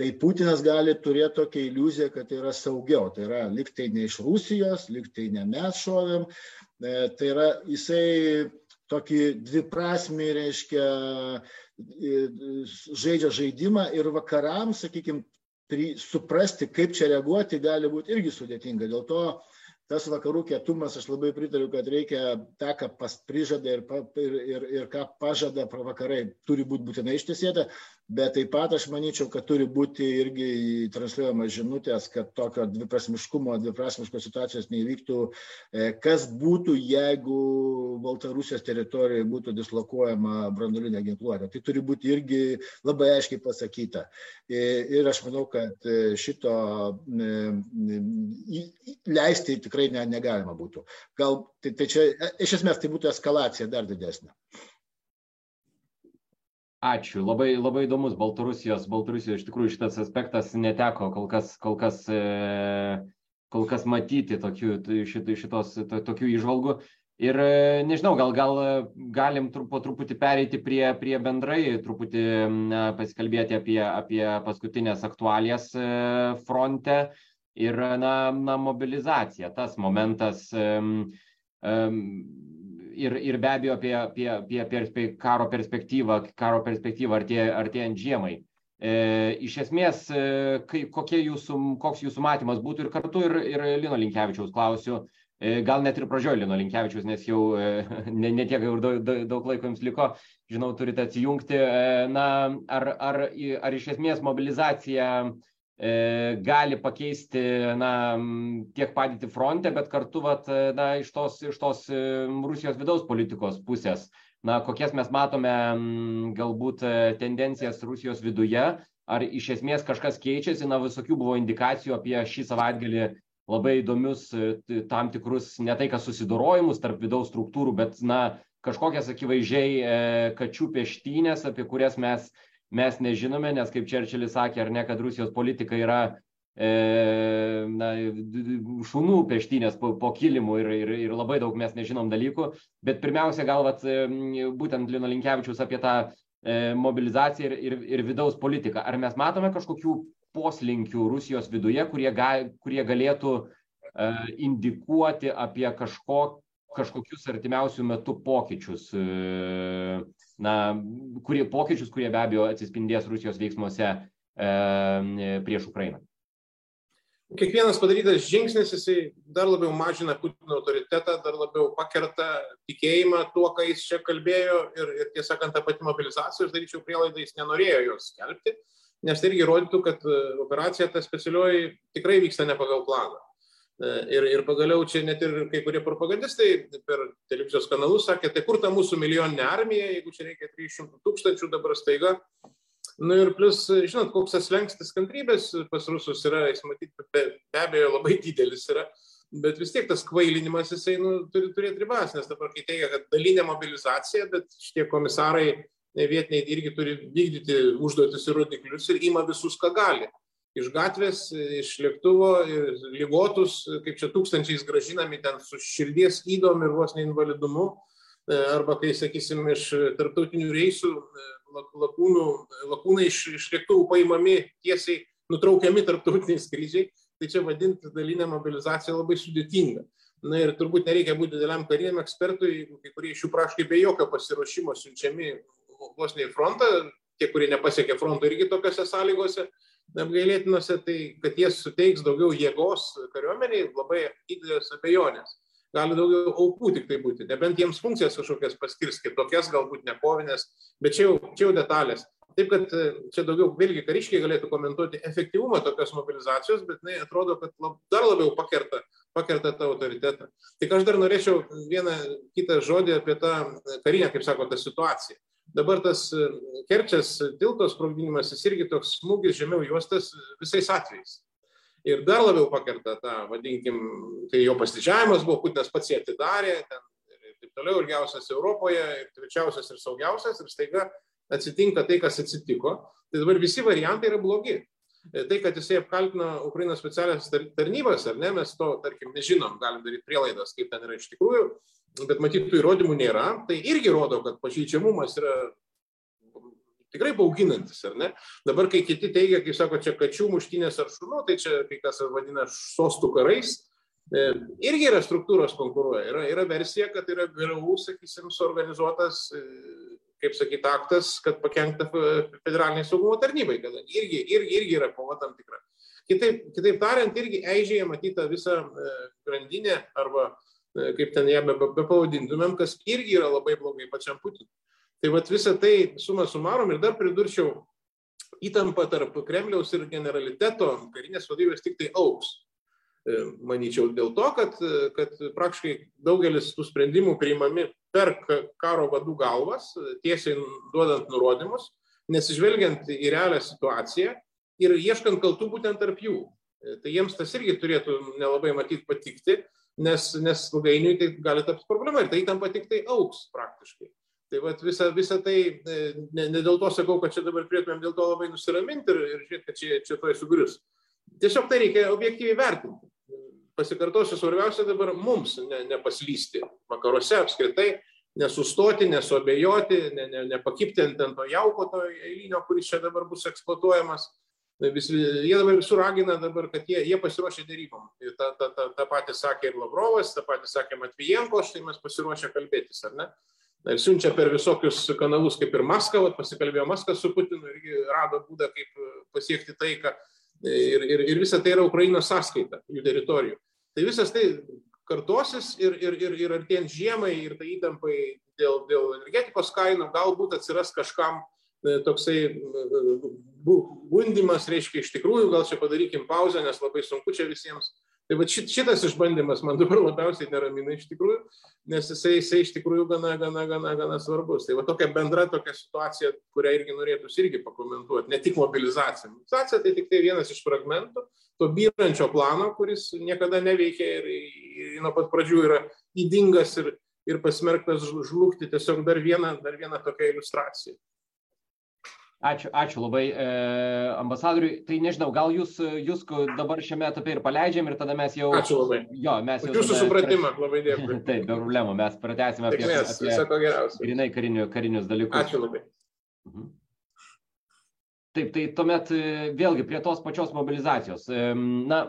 D: tai Putinas gali turėti tokią iliuziją, kad tai yra saugiau. Tai yra liktai ne iš Rusijos, liktai ne mes šovėm. E, tai yra jisai tokį dviprasmį, reiškia, žaidžia žaidimą ir vakarams, sakykime, pri, suprasti, kaip čia reaguoti, gali būti irgi sudėtinga. Dėl to tas vakarų kietumas, aš labai pritariu, kad reikia tą, ką prižada ir, ir, ir, ir ką pažada vakarai, turi būti būtinai ištiesėta, bet taip pat aš manyčiau, kad turi būti irgi transliuojamas žinutės, kad tokio dviprasmiškumo, dviprasmiškos situacijos neįvyktų, e, kas būtų, jeigu Baltarusijos teritorijoje būtų dislokuojama branduolinė ginkluotė. Tai turi būti irgi labai aiškiai pasakyta. E, ir aš manau, kad e, šito leisti tikrai ne, negalima būtų. Gal tai, tai čia, iš esmės, tai būtų eskalacija dar didesnė.
A: Ačiū. Labai, labai įdomus Baltarusijos. Baltarusijos iš tikrųjų šitas aspektas neteko kol kas, kol kas, e, kol kas matyti tokių, šit, šitos, to, tokių išvalgų. Ir e, nežinau, gal, gal galim po truputį pereiti prie, prie bendrai, truputį na, pasikalbėti apie, apie paskutinės aktualijas e, fronte ir na, na, mobilizaciją. Tas momentas. Um, um, ir, ir be abejo apie, apie, apie perspe, karo perspektyvą, karo perspektyvą artė, artėjant žiemai. E, iš esmės, e, kai, jūsų, koks jūsų matymas būtų ir kartu ir, ir Lino Linkevičiaus klausiu, e, gal net ir pradžioj Lino Linkevičiaus, nes jau e, ne, ne tiek jau daug, daug laiko jums liko, žinau, turite atsijungti. E, na, ar, ar, ar iš esmės mobilizacija gali pakeisti na, tiek padėti fronte, bet kartu vat, na, iš, tos, iš tos e, Rusijos vidaus politikos pusės, na, kokias mes matome galbūt e, tendencijas Rusijos viduje, ar iš esmės kažkas keičiasi, na, visokių buvo indikacijų apie šį savaitgalį labai įdomius tam tikrus, ne tai kas susidorojimus tarp vidaus struktūrų, bet, na, kažkokias akivaizdžiai kačių peštynės, apie kurias mes mes nežinome, nes kaip Čerčilis sakė, ar ne, kad Rusijos politika yra e, na, šunų peštynės po, po kilimu ir, ir, ir labai daug mes nežinom dalykų. Bet pirmiausia, gal vat, būtent Lino Linkevičius apie tą e, mobilizaciją ir, ir, ir vidaus politiką. Ar mes matome kažkokių poslinkių Rusijos viduje, kurie, ga, kurie galėtų e, indikuoti apie kažko, kažkokius artimiausių metų pokyčius, e, na, kurie pokyčius, kurie be abejo atsispindės Rusijos veiksmuose prieš Ukrainą.
B: Kiekvienas padarytas žingsnis, jisai dar labiau mažina Putino autoritetą, dar labiau pakerta tikėjimą tuo, ką jis čia kalbėjo ir, ir tiesą sakant, tą patį mobilizaciją, aš daryčiau prielaidą, jis nenorėjo jos skelbti, nes tai irgi rodytų, kad operacija ta specialioji tikrai vyksta ne pagal planą. Ir, ir pagaliau čia net ir kai kurie propagandistai per televizijos kanalus sakė, tai kur ta mūsų milijoninė armija, jeigu čia reikia 300 tūkstančių dabar staiga. Na nu ir plus, žinot, koks tas lengstis kantrybės pas rusus yra, jis matyti be, be abejo labai didelis yra, bet vis tiek tas kvailinimas jisai nu, turi turėti ribas, nes dabar kai teigia, kad dalinė mobilizacija, bet šitie komisarai vietiniai irgi turi vykdyti užduotis ir rodiklius ir ima visus, ką gali iš gatvės, iš lėktuvo, lygotus, kaip čia tūkstančiais gražinami ten su širdies įdom ir vos neinvalidumu, e, arba kai, sakysim, iš tarptautinių reisų e, lakūnų, lakūnai iš, iš lėktuvų paimami tiesiai, nutraukiami tarptautiniai skrydžiai, tai čia vadinti dalinę mobilizaciją labai sudėtinga. Na ir turbūt nereikia būti dideliam kariniam ekspertui, jeigu kai kurie iš jų praškai be jokio pasiruošimo siunčiami vos ne į frontą, tie, kurie nepasiekė fronto irgi tokiuose sąlygose, apgailėtinose, tai kad jie suteiks daugiau jėgos kariuomeniai, labai didelės abejonės. Gali daugiau aukų tik tai būti, nebent jiems funkcijas kažkokias paskirs, kitokias, galbūt ne kovinės, bet čia jau, čia jau detalės. Taip kad e, čia daugiau vėlgi kariškiai galėtų komentuoti efektyvumą tokios mobilizacijos, bet tai atrodo, kad lab, dar labiau pakerta, pakerta tą autoritetą. Tik aš dar norėčiau vieną kitą žodį apie tą karinę, kaip sako, tą situaciją. Dabar tas e, Kerčės tilto sprogdinimas, jis irgi toks smūgis žemiau juostas visais atvejais. Ir dar labiau pakerta tą, vadinkim, kai jo pasidžiavimas buvo, Putinas pats jį atidarė, ten, ir taip toliau, ilgiausias Europoje, ir tvirčiausias ir saugiausias, ir staiga atsitinka tai, kas atsitiko. Tai dabar visi variantai yra blogi. E, tai, kad jisai apkaltino Ukrainos specialias tarnybas, ar ne, mes to, tarkim, nežinom, galim daryti prielaidas, kaip ten yra iš tikrųjų, bet matyt, tų įrodymų nėra, tai irgi rodo, kad pažeidžiamumas yra tikrai bauginantis, ar ne? Dabar, kai kiti teigia, kaip sako, čia kačių muštinės ar šunų, tai čia kai kas vadina sostų karais, e, irgi yra struktūros konkuruoja. Yra, yra versija, kad yra geriau, sakysim, suorganizuotas e, kaip sakyti, aktas, kad pakenkta federaliniai saugumo tarnybai, kadangi irgi, irgi, irgi yra kova tam tikra. Kitaip, kitaip tariant, irgi eižėje matyta visa e, grandinė arba kaip ten ją be, be kas irgi yra labai blogai pačiam Putinui. Tai vad visą tai sumą sumarom ir dar pridurčiau įtampa tarp Kremliaus ir generaliteto karinės vadovybės tik tai auks. E, manyčiau, dėl to, kad, kad praktiškai daugelis tų sprendimų priimami per karo vadų galvas, tiesiai duodant nurodymus, nesižvelgiant į realią situaciją ir ieškant kaltų būtent tarp jų. E, tai jiems tas irgi turėtų nelabai matyti patikti, nes, nes ilgainiui tai gali tapti problema ir tai įtampa tik tai auks praktiškai. Tai vat visa, visa tai, e, ne, ne dėl to sakau, kad čia dabar turėtumėm dėl to labai nusiraminti ir, ir žiūrėti, kad čia, čia to įsugrius. Tiesiog tai reikia objektyviai vertinti pasikartosiu, svarbiausia dabar mums ne, nepaslysti vakaruose apskritai, nesustoti, nesuabejoti, ne, ne, nepakipti ant to jauko to eilinio, kuris čia dabar bus eksploatuojamas. Vis, jie dabar visur ragina dabar, kad jie, jie pasiruošę dėrybom. Ta, ta, ta, ta patį sakė ir Lavrovas, ta patį sakė Matvijenko, štai mes pasiruošę kalbėtis, ar ne? Ir siunčia per visokius kanalus, kaip ir Maskva, pasikalbėjo Maskva su Putinu irgi rado būdą, kaip pasiekti taiką. Ir, ir, ir visa tai yra Ukrainos sąskaita, jų teritorijų. Tai visas tai kartosis ir, ir, ir, ir artėjant žiemai ir tai įtampai dėl, dėl energetikos kainų galbūt atsiras kažkam e, toksai e, gundimas, reiškia, iš tikrųjų gal čia padarykim pauzę, nes labai sunku čia visiems Tai va šitas išbandymas man dabar labiausiai neramina iš tikrųjų, nes jisai, jisai iš tikrųjų gana, gana, gana, gana svarbus. Tai va tokia bendra tokia situacija, kurią irgi norėtųsi irgi pakomentuoti, ne tik mobilizacija. Mobilizacija tai tik tai vienas iš fragmentų to byrančio plano, kuris niekada neveikia ir, ir nuo pat pradžių yra įdingas ir, ir pasmerktas žlugti. Tiesiog dar viena, dar viena tokia iliustracija.
A: Ačiū, ačiū labai e, ambasadoriui. Tai nežinau, gal jūs, jūs dabar šiame etape ir paleidžiam ir tada mes jau...
B: Ačiū labai.
A: Jo, mes jau...
B: Jūsų supratimą, labai dėkui.
A: Taip, be problemų, mes pratęsime apie, apie grinai karinių, karinius dalykus.
B: Ačiū labai. Mhm.
A: Taip, tai tuomet e, vėlgi prie tos pačios mobilizacijos. E, na,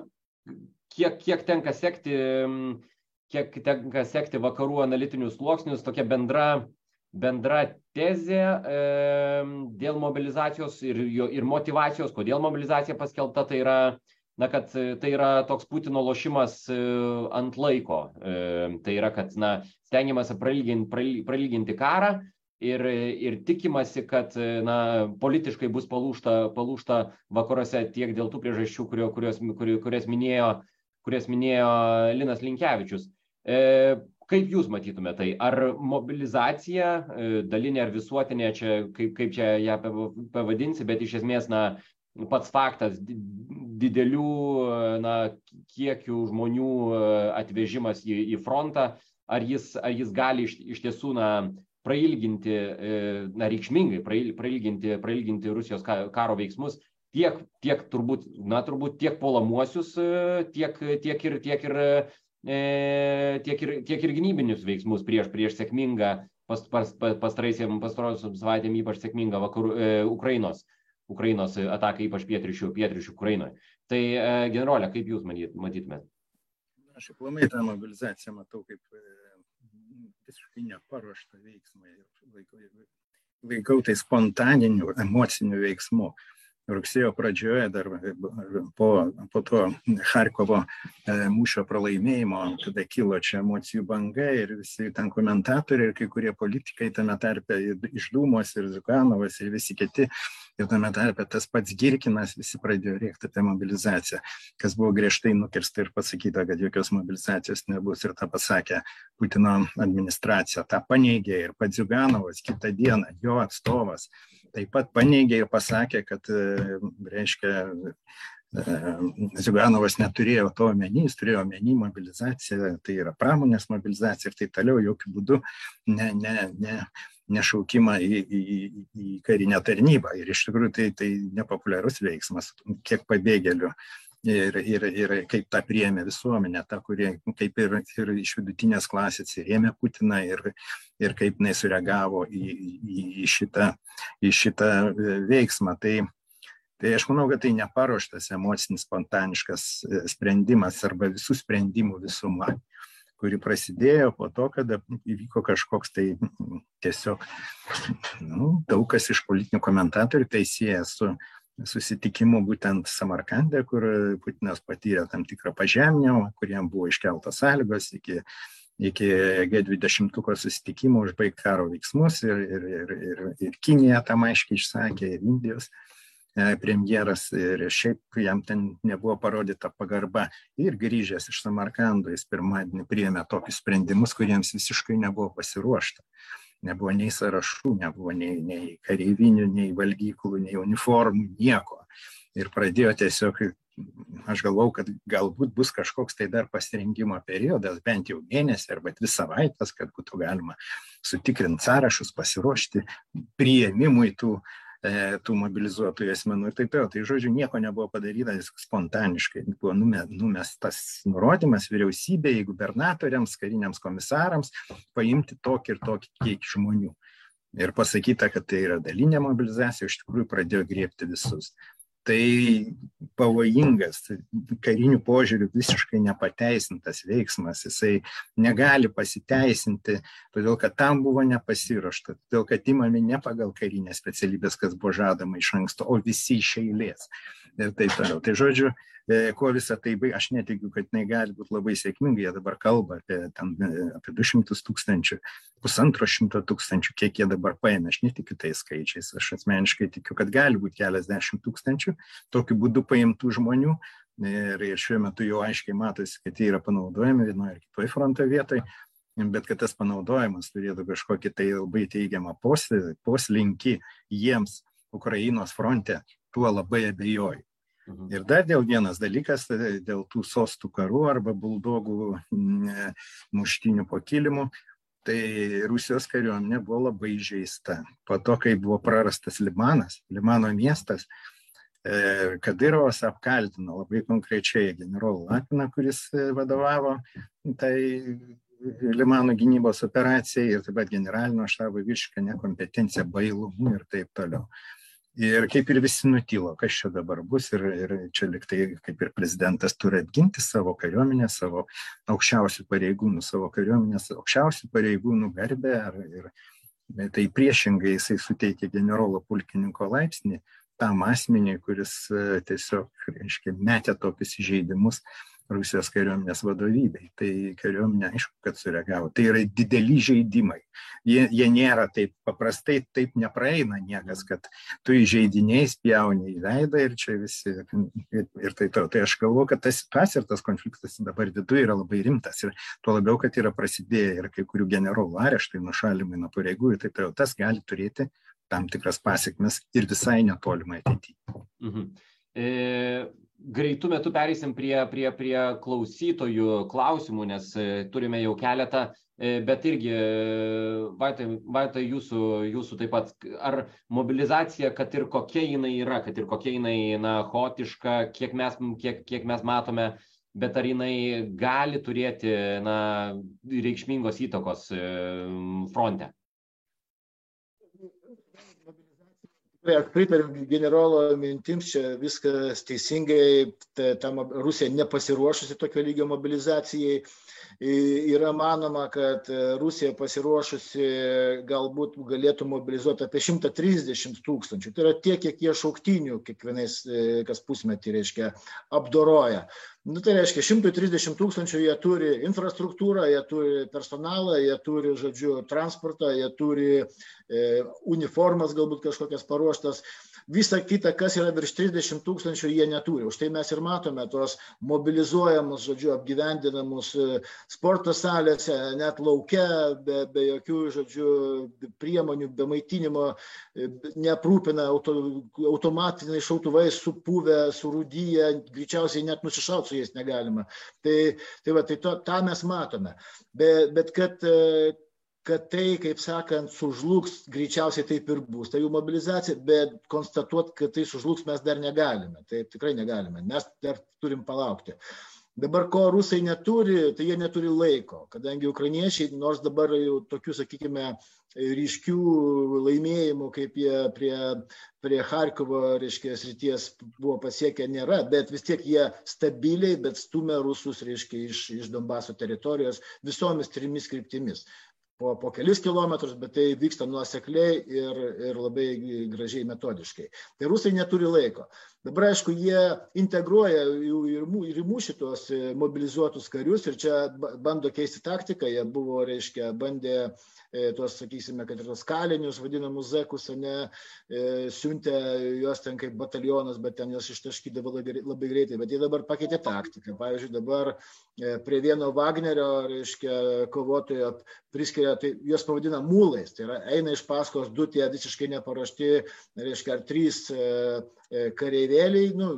A: kiek, kiek tenka sekti, kiek tenka sekti vakarų analitinius sluoksnius, tokia bendra bendra tezė e, dėl mobilizacijos ir, jo, ir motivacijos, kodėl mobilizacija paskelbta, tai yra, na, kad tai yra toks Putino lošimas e, ant laiko. E, tai yra, kad, na, stengiamasi prailginti, prailginti karą ir, ir tikimasi, kad, na, politiškai bus palūšta, palūšta vakaruose tiek dėl tų priežasčių, kurio, kurios, kurias, minėjo, kurias minėjo Linas Linkevičius. E, Kaip jūs matytumėte tai? Ar mobilizacija, e, dalinė ar visuotinė, čia, kaip, kaip čia ją pavadinsi, bet iš esmės, na, pats faktas didelių na, kiekių žmonių e, atvežimas į, į frontą, ar jis, ar jis gali iš, iš tiesų na, prailginti, e, na, reikšmingai prailginti, prailginti Rusijos karo veiksmus, tiek, tiek turbūt, na, turbūt tiek puolamuosius, tiek, tiek ir, tiek ir tiek, ir, tiek ir gynybinius veiksmus prieš, prieš sėkmingą, pas, pas, pastaraisiam pastarosiam savaitėm ypač sėkmingą vakarų, e, Ukrainos, Ukrainos ataką, ypač pietričių, pietričių Ukrainoje. Tai e, generolė, kaip jūs matyt, matytumėt?
C: Aš aplamai tą mobilizaciją matau kaip e, visiškai neparuoštą veiksmą ir laikau, laikau tai spontaniniu, emociniu veiksmu rugsėjo pradžioje, dar po, po to Harkovo e, mūšio pralaimėjimo, kada kilo čia emocijų banga ir visi ten komentatoriai ir kai kurie politikai tame tarpe iš Dūmos ir Zukanovas ir visi kiti, ir tame tarpe tas pats Girkinas, visi pradėjo rėkti apie mobilizaciją, kas buvo griežtai nukirsta ir pasakyta, kad jokios mobilizacijos nebus. Ir tą pasakė Putino administracija, tą paneigė ir pats Zukanovas kitą dieną, jo atstovas taip pat paneigė ir pasakė, kad, e, reiškia, e, Ziuganovas neturėjo to omeny, jis turėjo omeny mobilizaciją, tai yra pramonės mobilizacija ir taip toliau, jokių būdų ne, ne, ne, nešaukimą į, į, į karinę tarnybą. Ir iš tikrųjų tai, tai nepopuliarus veiksmas, kiek pabėgėlių ir, ir, ir kaip tą priėmė visuomenė, ta, kurie kaip ir, ir iš vidutinės klasės rėmė Putiną ir, ir kaip jinai sureagavo į, į, į, šitą, į šitą e, veiksmą. Tai, tai aš manau, kad tai neparuoštas emocinis spontaniškas e, sprendimas arba visų sprendimų visuma kuri prasidėjo po to, kada įvyko kažkoks tai tiesiog, nu, daug kas iš politinių komentatorių tai sieja su susitikimu būtent Samarkandė, kur Putinas patyrė tam tikrą pažeminimą, kuriem buvo iškeltos sąlygos iki, iki G20 susitikimo užbaigti karo veiksmus ir, ir, ir, ir, ir Kinija tam aiškiai išsakė, ir Indijos. E, premjeras ir šiaip jam ten nebuvo parodyta pagarba ir grįžęs iš Samarkando jis pirmadienį priėmė tokius sprendimus, kuriems visiškai nebuvo pasiruošta. Nebuvo nei sąrašų, nebuvo nei, nei kareivinių, nei valgyklų, nei uniformų, nieko. Ir pradėjo tiesiog, aš galvau, kad galbūt bus kažkoks tai dar pasirinkimo periodas, bent jau mėnesį arba dvi savaitės, kad būtų galima sutikrinti sąrašus, pasiruošti prieimimui tų uh, tų mobilizuotųjų asmenų ir taip toliau. Tai žodžiu, nieko nebuvo padaryta spontaniškai. Buvo numestas nurodymas vyriausybėje, gubernatoriams, kariniams komisarams paimti tokį ir tokį kiekį žmonių. Ir pasakyta, kad tai yra dalinė mobilizacija, iš tikrųjų pradėjo griebti visus tai pavojingas kariniu požiūriu visiškai nepateisintas veiksmas. Jisai negali pasiteisinti todėl kad tam buvo nepasiruošta todėl kad imami ne pagal karines specialybes kas buvo žadama iš anksto o visi iš eilės. Ir taip toliau. Tai žodžiu E, kuo visą tai baig, aš netikiu, kad jinai gali būti labai sėkminga, jie dabar kalba apie, ten, e, apie 200 tūkstančių, pusantro šimto tūkstančių, kiek jie dabar paėmė, aš netikiu tais skaičiais, aš asmeniškai tikiu, kad gali būti keliasdešimt tūkstančių tokiu būdu paimtų žmonių ir, šiuo metu jau aiškiai matosi, kad jie yra panaudojami vienoje ar kitoje fronto vietoje bet kad tas panaudojimas turėtų kažkokį tai labai teigiamą poslinkį jiems Ukrainos fronte, tuo labai abejoju. Mhm. Ir dar dėl vienas dalykas, tai dėl tų sostų karų arba buldogų muštinių po kilimu, tai Rusijos kariuomenė buvo labai žaista. Po to, kai buvo prarastas Limanas, Limano miestas, Kadirovas apkaltino labai konkrečiai generolą Lapiną, kuris e, vadovavo tai Limano gynybos operacijai ir taip pat generalinio štabo viršką nekompetenciją, bailumu ir taip toliau. Ir kaip ir visi nutilo kas čia dabar bus ir ir čia lyg tai kaip ir prezidentas turi apginti savo kariuomenę savo aukščiausių pareigūnų savo kariuomenės aukščiausių pareigūnų garbę ar ir tai priešingai jisai suteikė generolo pulkininko laipsnį tam asmeniui kuris e, tiesiog reiškia metė tokius įžeidimus Rusijos kariuomenės vadovybei. Tai kariuomenė aišku, kad sureagavo. Tai yra dideli žaidimai. Jie, jie nėra taip paprastai, taip nepraeina niekas, kad tu įžeidiniai spjauni į veidą ir čia visi. Ir, ir tai to. Tai aš galvoju, kad ta situacija ir tas konfliktas dabar viduje yra labai rimtas. Ir tuo labiau, kad yra prasidėję ir kai kurių generolų areštai, nušalimai nuo pareigų ir taip toliau. Tas gali turėti tam tikras pasiekmes ir visai netolimai ateityje. Mhm.
A: E, greitų metų pereisim prie, prie, prie klausytojų klausimų, nes e, turime jau keletą, e, bet irgi, Vaitai, Vaitai jūsų, jūsų taip pat, ar mobilizacija, kad ir kokia jinai yra, kad ir kokia jinai, na, hotiška, kiek mes, kiek, kiek mes matome, bet ar jinai gali turėti, na, reikšmingos įtakos e, fronte?
D: Aš pritariu generolo mintims, čia viskas teisingai, tam Rusija nepasiruošusi tokio lygio mobilizacijai. Yra manoma, kad Rusija pasiruošusi galbūt galėtų mobilizuoti apie 130 tūkstančių. Tai yra tiek, kiek jie šauktinių kiekvienais kas pusmetį, reiškia, apdoroja. Nu, tai reiškia, 130 tūkstančių jie turi infrastruktūrą, jie turi personalą, jie turi, žodžiu, transportą, jie turi e, uniformas galbūt kažkokias paruoštas. Visa kita, kas yra virš 30 tūkstančių, jie neturi. Už tai mes ir matome tuos mobilizuojamus, žodžiu, apgyvendinamus e, sporto salėse, net laukia, be, be jokių, žodžiu, priemonių, be maitinimo, e, neaprūpina auto, automatiniai šautuvai supuvę, surūdyję, greičiausiai net nusišauti su jais negalima. Tai, tai, va, tai to, tą mes matome. Bet, bet kad kad tai, kaip sakant, sužlugs, greičiausiai taip ir bus. Tai jų mobilizacija, bet konstatuoti, kad tai sužlugs mes dar negalime. Tai tikrai negalime. Mes dar turim palaukti. Dabar ko rusai neturi, tai jie neturi laiko, kadangi ukrainiečiai, nors dabar jau tokių, sakykime, ryškių laimėjimų, kaip jie prie, prie Harkovo, reiškia, srities buvo pasiekę, nėra, bet vis tiek jie stabiliai, bet stumia rusus, reiškia, iš, iš Donbaso teritorijos visomis trimis kryptimis po, po kelis kilometrus, bet tai vyksta nuosekliai ir, ir labai gražiai metodiškai. Tai rusai neturi laiko. Dabar, aišku, jie integruoja ir, ir mūšį tuos mobilizuotus karius ir čia bando keisti taktiką. Jie buvo, reiškia, bandė E, tuos, sakysime, kad ir tos kalinius, vadinamus zekus, ne, e, siuntė juos ten kaip batalionas, bet ten juos ištaškydavo labai greitai. Bet jie dabar pakeitė taktiką. Pavyzdžiui, dabar e, prie vieno Wagnerio, reiškia, kovotojo priskiria, tai juos pavadina mūlais. Tai yra, eina iš paskos du tie visiškai neparuošti, reiškia, ar trys kareivėliai, nu,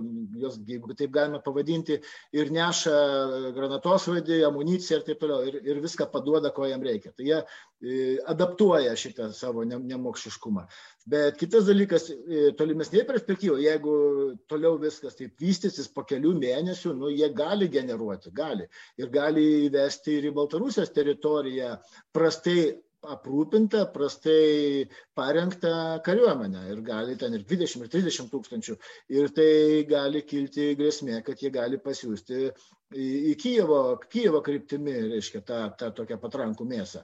D: jos, jeigu taip galima pavadinti, ir neša granatosvaidį, amuniciją ir taip toliau, ir, ir viską paduoda, ko jam reikia. Tai jie adaptuoja šitą savo nemokšiškumą. Bet kitas dalykas, tolimesnėje perspektyvoje, jeigu toliau viskas taip vystysis po kelių mėnesių, nu, jie gali generuoti, gali. Ir gali įvesti ir į Baltarusijos teritoriją prastai aprūpinta, prastai parengta kariuomenė ir gali ten ir 20 ir 30 tūkstančių. Ir tai gali kilti grėsmė, kad jie gali pasiūsti į, į Kijevo, Kijevo kryptimi, reiškia, tą, tą tokią patrankų mėsą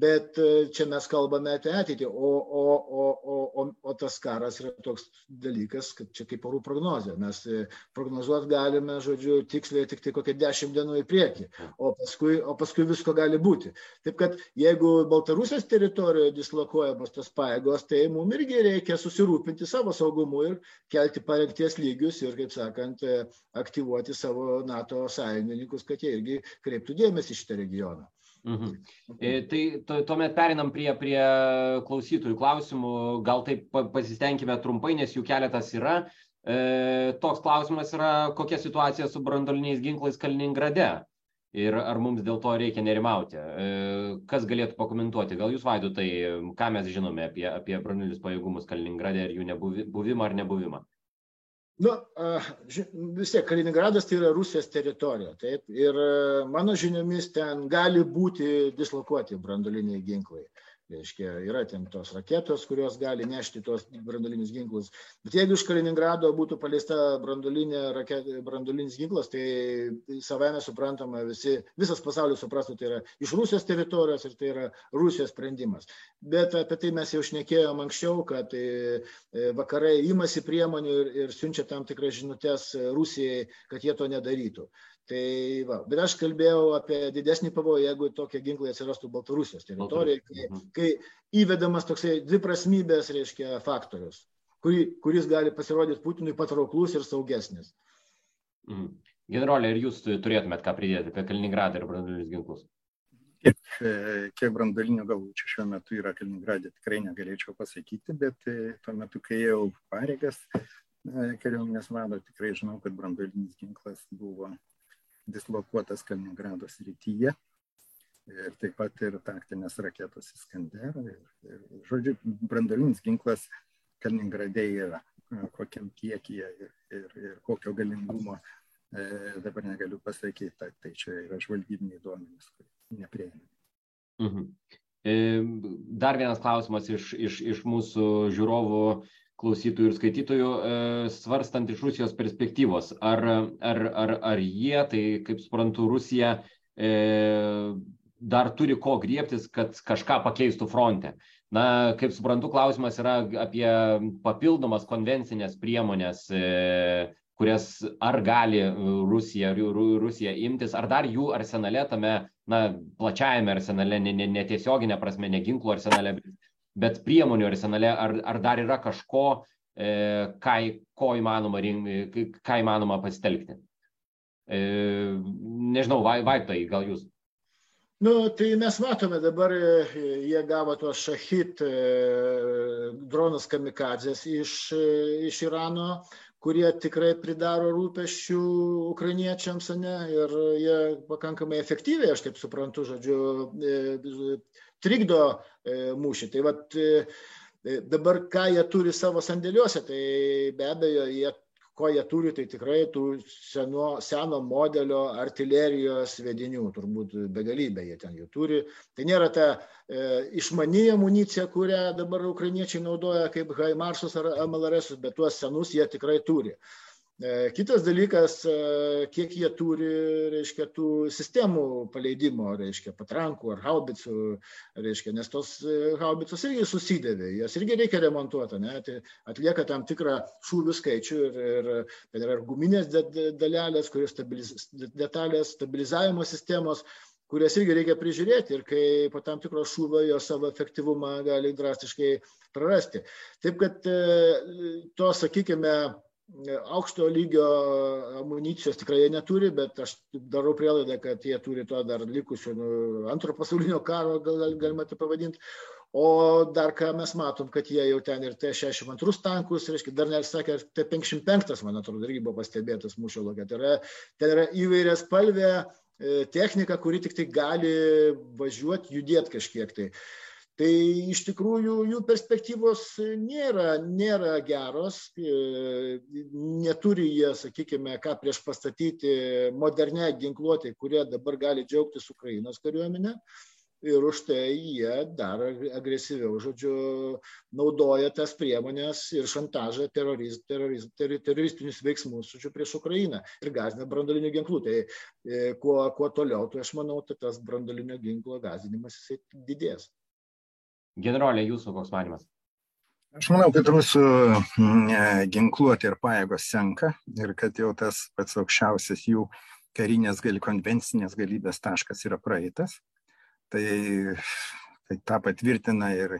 D: bet e, čia mes kalbame apie ateitį, o, o, o, o, o, o tas karas yra toks dalykas, kad čia kaip orų prognozija. Mes e, prognozuoti galime, žodžiu, tiksliai tik tai kokią dešimt dienų į priekį, o paskui, o paskui visko gali būti. Taip kad jeigu Baltarusijos teritorijoje dislokuojamos tos paėgos, tai mums irgi reikia susirūpinti savo saugumu ir kelti parengties lygius ir, kaip sakant, e, aktyvuoti savo NATO sąjungininkus, kad jie irgi kreiptų dėmesį šitą regioną.
A: Mhm. E, tai tuomet perinam prie, prie klausytojų klausimų. Gal taip pasistengime trumpai, nes jų keletas yra. E, toks klausimas yra, kokia situacija su brandoliniais ginklais Kaliningrade ir ar mums dėl to reikia nerimauti. E, kas galėtų pakomentuoti? Gal jūs vaidotai, ką mes žinome apie, apie brandolinius pajėgumus Kaliningrade ir jų nebuvimą ar nebuvimą?
D: Nu, vis tiek Kaliningradas tai yra Rusijos teritorija, taip, ir mano žiniomis ten gali būti dislokuoti brandoliniai ginklai reiškia yra ten tos raketos kurios gali nešti tuos branduolinius ginklus. Bet jeigu iš kaliningrado būtų paleista branduolinė raketė branduolinis ginklas tai savaime suprantama visi visas pasaulis suprastų tai yra iš rusijos teritorijos ir tai yra rusijos sprendimas. Bet apie tai mes jau šnekėjom anksčiau kad e, vakarai imasi priemonių ir, ir siunčia tam tikras žinutes rusijai kad jie to nedarytų tai va bet aš kalbėjau apie didesnį pavojų jeigu tokie ginklai atsirastų baltarusijos teritorijoj kai, mhm. kai įvedamas toksai dviprasmybės reiškia faktorius kurį, kuris gali pasirodyti Putinui patrauklus ir saugesnis.
A: Mhm. Generolė, ir jūs turėtumėt ką pridėti apie Kaliningradą ir brandolinius ginklus?
C: Kiek, e, kiek brandolinių galvučių šiuo metu yra Kaliningradė, tikrai negalėčiau pasakyti, bet e, tuo metu, kai jau pareigas e, kariuomenės vado, tikrai žinau, kad brandolinis ginklas buvo dislokuotas Kaliningrado srityje. Ir taip pat ir taktinės raketos Iskander. Ir, ir, žodžiu, brandolinis ginklas Kaliningrade yra kokiam kiekyje ir, ir, ir kokio galingumo e, dabar negaliu pasakyti. Tai, tai čia yra žvalgybiniai duomenys, kurie neprieina.
A: Mhm. E, dar vienas klausimas iš, iš, iš mūsų žiūrovų klausytojų ir skaitytojų, e, svarstant iš Rusijos perspektyvos, ar, ar, ar, ar jie, tai kaip suprantu, Rusija e, dar turi ko griebtis, kad kažką pakeistų fronte. Na, kaip suprantu, klausimas yra apie papildomas konvencinės priemonės, e, kurias ar gali Rusija, Rusija imtis, ar dar jų arsenale tame, na, plačiajame arsenale, netiesioginė ne, ne prasme, ne ginklų arsenale, bet bet priemonių arsenale ar, ar dar yra kažko, e, ką, ko įmanoma, ką įmanoma pasitelkti. E, nežinau, Vaiptai, gal jūs.
D: Nu, tai mes matome dabar, e, jie gavo tuos šahit e, dronus kamikadzės iš, e, iš Irano, kurie tikrai pridaro rūpeščių ukrainiečiams, ne, ir jie pakankamai efektyviai, aš taip suprantu, žodžiu, trikdo e, mūšį. Tai vat, e, e, dabar ką jie turi savo sandėliuose, tai be abejo, jie ko jie turi, tai tikrai tų seno, seno modelio artilerijos vedinių, turbūt begalybė jie ten jų turi. Tai nėra ta e, išmani amunicija, kurią dabar ukrainiečiai naudoja kaip Haimarsus ar MLRS, bet tuos senus jie tikrai turi. E, kitas dalykas, e, kiek jie turi, reiškia, tų sistemų paleidimo, reiškia, patrankų ar haubicų, reiškia, nes tos e, haubicos irgi susidėvė, jas irgi reikia remontuoti, ne, tai atlieka tam tikrą šūvių skaičių ir, ir ten yra ir guminės dalelės, kurios stabiliz, detalės, stabilizavimo sistemos, kurias irgi reikia prižiūrėti ir kai po tam tikro šūvio jo savo efektyvumą gali drastiškai prarasti. Taip kad to, sakykime, aukšto lygio amunicijos tikrai jie neturi, bet aš darau prielaidą, kad jie turi to dar likusio nu, antro pasaulinio karo, gal, galima tai pavadinti. O dar ką mes matom, kad jie jau ten ir T-62 tankus, reiškia, dar nesakė, T-55, man atrodo, irgi buvo pastebėtas mūšio lokė. Tai yra, ten yra įvairias spalvė e, technika, kuri tik tai gali važiuoti, judėti kažkiek tai. Uh, tai iš tikrųjų jų perspektyvos nėra, nėra geros, e, neturi jie, sakykime, ką prieš pastatyti modernę ginkluotę, kurie dabar gali džiaugtis Ukrainos kariuomenė. Ir už tai jie dar agresyviau, žodžiu, naudoja tas priemonės ir šantažą teroriz, teroriz, ter, teroristinius veiksmus, žodžiu, prieš Ukrainą ir gazina brandolinių ginklų. Tai e, kuo, kuo toliau, tai aš manau, kad tas brandolinio ginklo gazinimas jisai didės.
A: Generolė, jūsų koks manimas?
C: Aš manau, kad rusų mm, ginkluotė ir pajėgos senka ir kad jau tas pats aukščiausias jų karinės gali, konvencinės galybės taškas yra praeitas. Tai, tai tą patvirtina ir,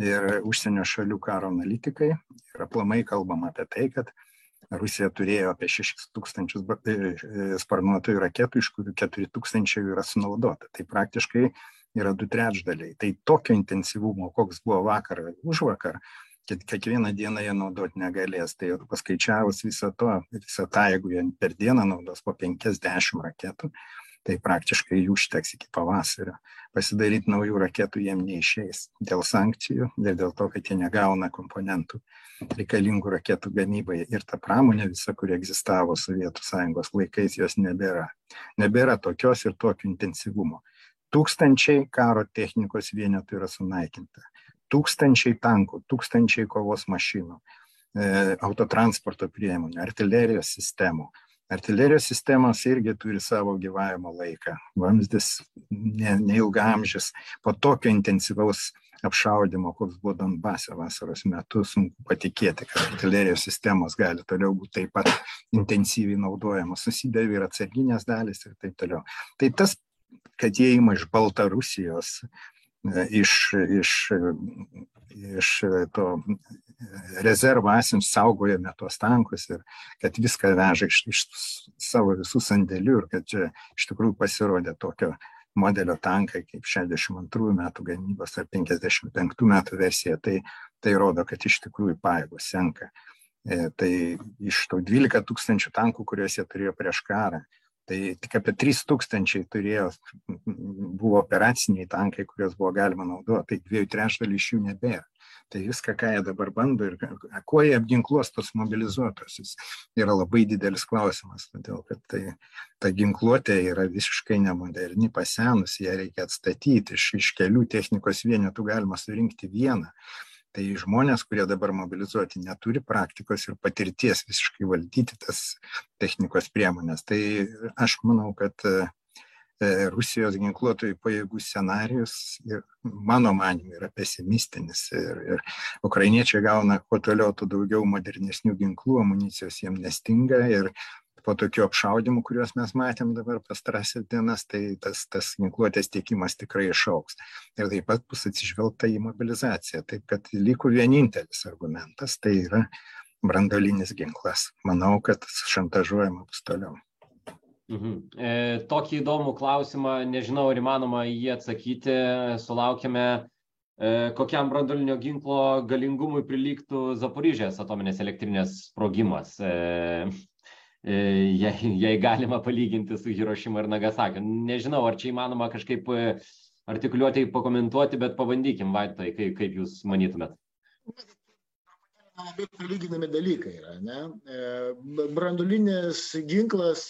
C: ir užsienio šalių karo analitikai. Ir aplamai kalbam apie tai, kad Rusija turėjo apie 6000 e, e, sparnuotojų raketų, iš kurių 4000 yra sunaudota. Tai praktiškai yra du trečdaliai. Tai tokio intensyvumo, koks buvo vakar ar užvakar, kad kiekvieną dieną jie naudoti negalės. Tai paskaičiavus visą to, visą tą, jeigu jie per dieną naudos po 50 raketų, tai praktiškai jų užteks iki pavasario. Pasidaryti naujų raketų jiem neišeis dėl sankcijų ir dėl to, kad jie negauna komponentų reikalingų raketų gamybai. Ir ta pramonė visa, kuri egzistavo Sovietų sąjungos laikais, jos nebėra. Nebėra tokios ir tokio intensyvumo. Tūkstančiai karo technikos vienetų yra sunaikinta. Tūkstančiai tankų, tūkstančiai kovos mašinų, e, autotransporto priemonių, artilerijos sistemų. Artilerijos sistemos irgi turi savo gyvavimo laiką. Vamzdis ne, neilgamžis. Po tokio intensyvaus apšaudimo, koks buvo Donbase vasaros metu, sunku patikėti, kad artilerijos sistemos gali toliau būti taip pat intensyviai naudojamos. Susidėvi ir atsarginės dalis ir taip toliau. Tai tas kad jie ima iš Baltarusijos, e, iš, iš, iš to rezervo esam saugojame tuos tankus ir kad viską veža iš, iš savo visų sandėlių ir kad čia iš tikrųjų pasirodė tokio modelio tankai kaip 62 metų gamybos ar 55 metų versija, tai, tai rodo, kad iš tikrųjų pajėgos senka. E, tai iš tų 12 tūkstančių tankų, kuriuos jie turėjo prieš karą, tai tik apie trys tūkstančiai turėjo buvo operaciniai tankai kuriuos buvo galima naudot. Tai dviejų trečdalių iš jų nebėra. Tai viską ką jie dabar bando ir kuo jie apginkluos tuos mobilizuotuosius yra labai didelis klausimas todėl kad tai ta ginkluotė yra visiškai nemoderni pasenusi ją reikia atstatyti iš iš kelių technikos vienetų galima surinkti vieną tai žmonės kurie dabar mobilizuoti neturi praktikos ir patirties visiškai valdyti tas technikos priemones tai aš manau kad e, Rusijos ginkluotojų pajėgų scenarius mano manimu yra pesimistinis ir, ir ukrainiečiai gauna kuo toliau, tuo daugiau modernesnių ginklų, amunicijos jiems nestinga ir po tokių apšaudimų, kuriuos mes matėm dabar pastarąsias dienas, tai tas, tas ginkluotės tiekimas tikrai išauks. Ir taip pat bus atsižvelgta į mobilizaciją. Taip kad liko vienintelis argumentas, tai yra brandolinis ginklas. Manau, kad šantažuojama bus toliau.
A: Mhm. E, tokį įdomų klausimą, nežinau, ar įmanoma jį atsakyti, sulaukėme, e, kokiam brandolinio ginklo galingumui prilygtų Zaporižės atominės elektrinės sprogimas. E, jei, jei galima palyginti su Hirošima ir Nagasaki. Nežinau, ar čia įmanoma kažkaip e, artikuliuotai pakomentuoti, bet pabandykim, Vaitai, kaip, kaip jūs manytumėt.
D: labai palyginami dalykai yra. Ne? E, brandulinis ginklas,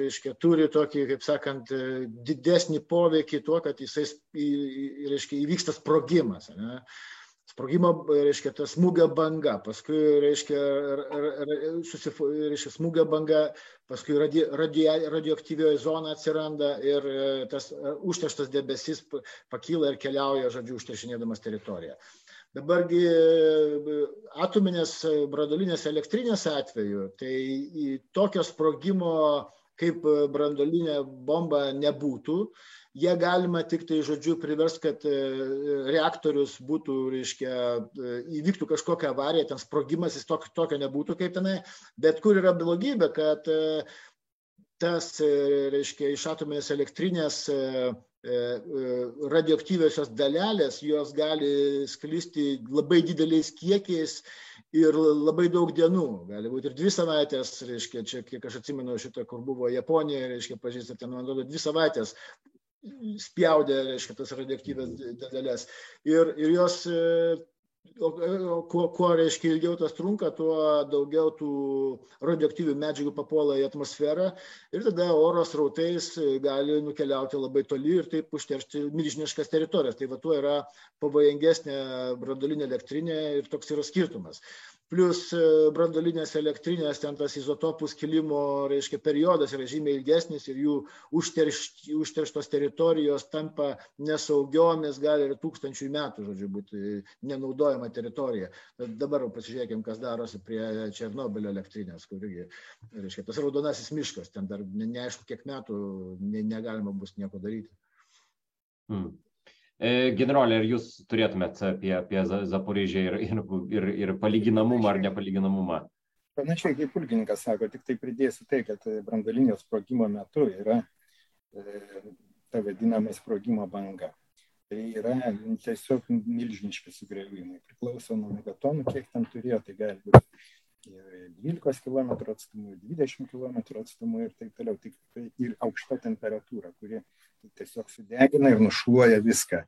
D: reiškia, turi tokį, kaip sakant, didesnį poveikį tuo, kad jisai, reiškia, įvyksta sprogimas. Ne? Sprogimo, reiškia, ta smūgio banga, paskui, reiškia, susif, reiškia smūgio banga, paskui radi, radi, radioaktyvioji zona atsiranda ir tas užterštas debesis pakyla ir keliauja, žodžiu, užteršinėdamas teritoriją. Dabargi atominės brandolinės elektrinės atveju, tai tokio sprogimo kaip brandolinė bomba nebūtų, jie galima tik tai, žodžiu, privers, kad reaktorius būtų, reiškia, įvyktų kažkokia avarija, ten sprogimas, jis tokio, tokio nebūtų kaip tenai, bet kur yra blogybė, kad tas, reiškia, iš atominės elektrinės E, e, radioaktyviosios dalelės, jos gali sklisti labai dideliais kiekiais ir labai daug dienų. Gali būti ir dvi savaitės, reiškia, čia kiek aš atsimenu šitą, kur buvo Japonija, reiškia, pažįstate, man atrodo, dvi savaitės spjaudė, reiškia, tas radioaktyvės dalelės. Ir, ir jos e, kuo, kuo reiškia ilgiau tas trunka, tuo daugiau tų radioaktyvių medžiagų papuola į atmosferą ir tada oro srautais gali nukeliauti labai toli ir taip užteršti milžiniškas teritorijas. Tai va tuo yra pavojingesnė brandolinė elektrinė ir toks yra skirtumas plius e, branduolinės elektrinės, ten tas izotopų skilimo, reiškia, periodas yra žymiai ilgesnis ir jų užterš, užterštos teritorijos tampa nesaugiomis, gali ir tūkstančių metų, žodžiu, būti nenaudojama teritorija. Dabar pasižiūrėkime, kas darosi prie Černobilio elektrinės, kur irgi, reiškia, tas raudonasis miškas, ten dar neaišku, kiek metų ne, negalima bus nieko daryti.
A: Hmm. E, generolė, ar jūs turėtumėt apie, apie Zaporižę ir, ir, ir, ir palyginamumą ar nepalyginamumą?
C: Panašiai kaip pulkininkas sako, tik tai pridėsiu tai, kad brandalinio sprogimo metu yra e, ta vadinama sprogimo banga. Tai yra tiesiog milžiniški sugriavimai. Priklauso nuo megatonų, kiek ten turėjo, tai gali būti 12 km atstumu, 20 km atstumu ir taip toliau. Tik tai ir aukšta temperatūra, kuri tiesiog sudegina ir nušluoja viską.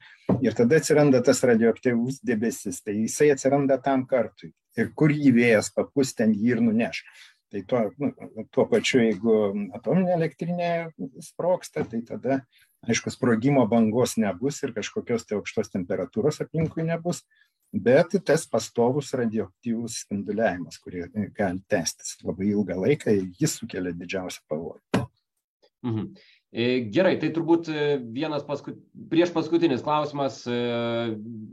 C: Ir tada atsiranda tas radioaktyvus debesis, tai jisai atsiranda tam kartui. Ir kur jį vėjas papus, ten jį ir nuneš. Tai tuo, nu, tuo pačiu, jeigu atominė elektrinė sproksta, tai tada, aišku, sprogimo bangos nebus ir kažkokios tai aukštos temperatūros aplinkui nebus, bet tas pastovus radioaktyvus spinduliavimas, kurie gali tęstis labai ilgą laiką, jis sukelia didžiausią pavojų.
A: Mhm. E, gerai, tai turbūt e, vienas paskut... prieš paskutinis klausimas, e,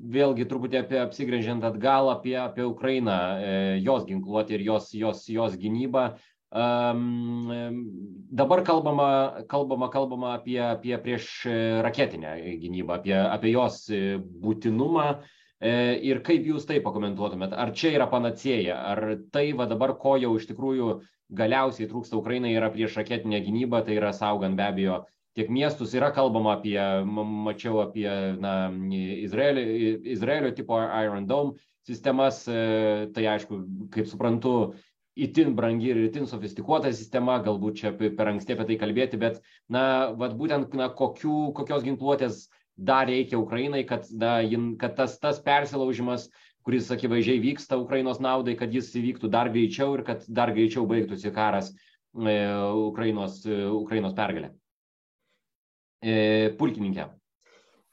A: vėlgi truputį apie apsigrėžiant atgal apie, apie Ukrainą, jos ginkluotę ir jos, jos, jos gynybą. Um, dabar kalbama, kalbama, kalbama apie, apie prieš raketinę gynybą, apie, apie jos būtinumą. Ir kaip jūs tai pakomentuotumėt? Ar čia yra panacėja? Ar tai va dabar, ko jau iš tikrųjų galiausiai trūksta Ukrainai yra prieš raketinę gynybą, tai yra saugant be abejo tiek miestus, yra kalbama apie, mačiau apie na, Izraelio, Izraelio tipo Iron Dome sistemas, e, tai aišku, kaip suprantu, itin brangi ir itin sofistikuota sistema, galbūt čia per anksti apie tai kalbėti, bet, na, vat būtent, na, kokių, kokios ginkluotės dar reikia Ukrainai, kad, na, kad tas, tas persilaužimas uh, kuris akivaizdžiai vyksta Ukrainos naudai, kad jis įvyktų dar greičiau ir kad dar greičiau baigtųsi karas e, Ukrainos, e, Ukrainos pergalė. E, pulkininkė.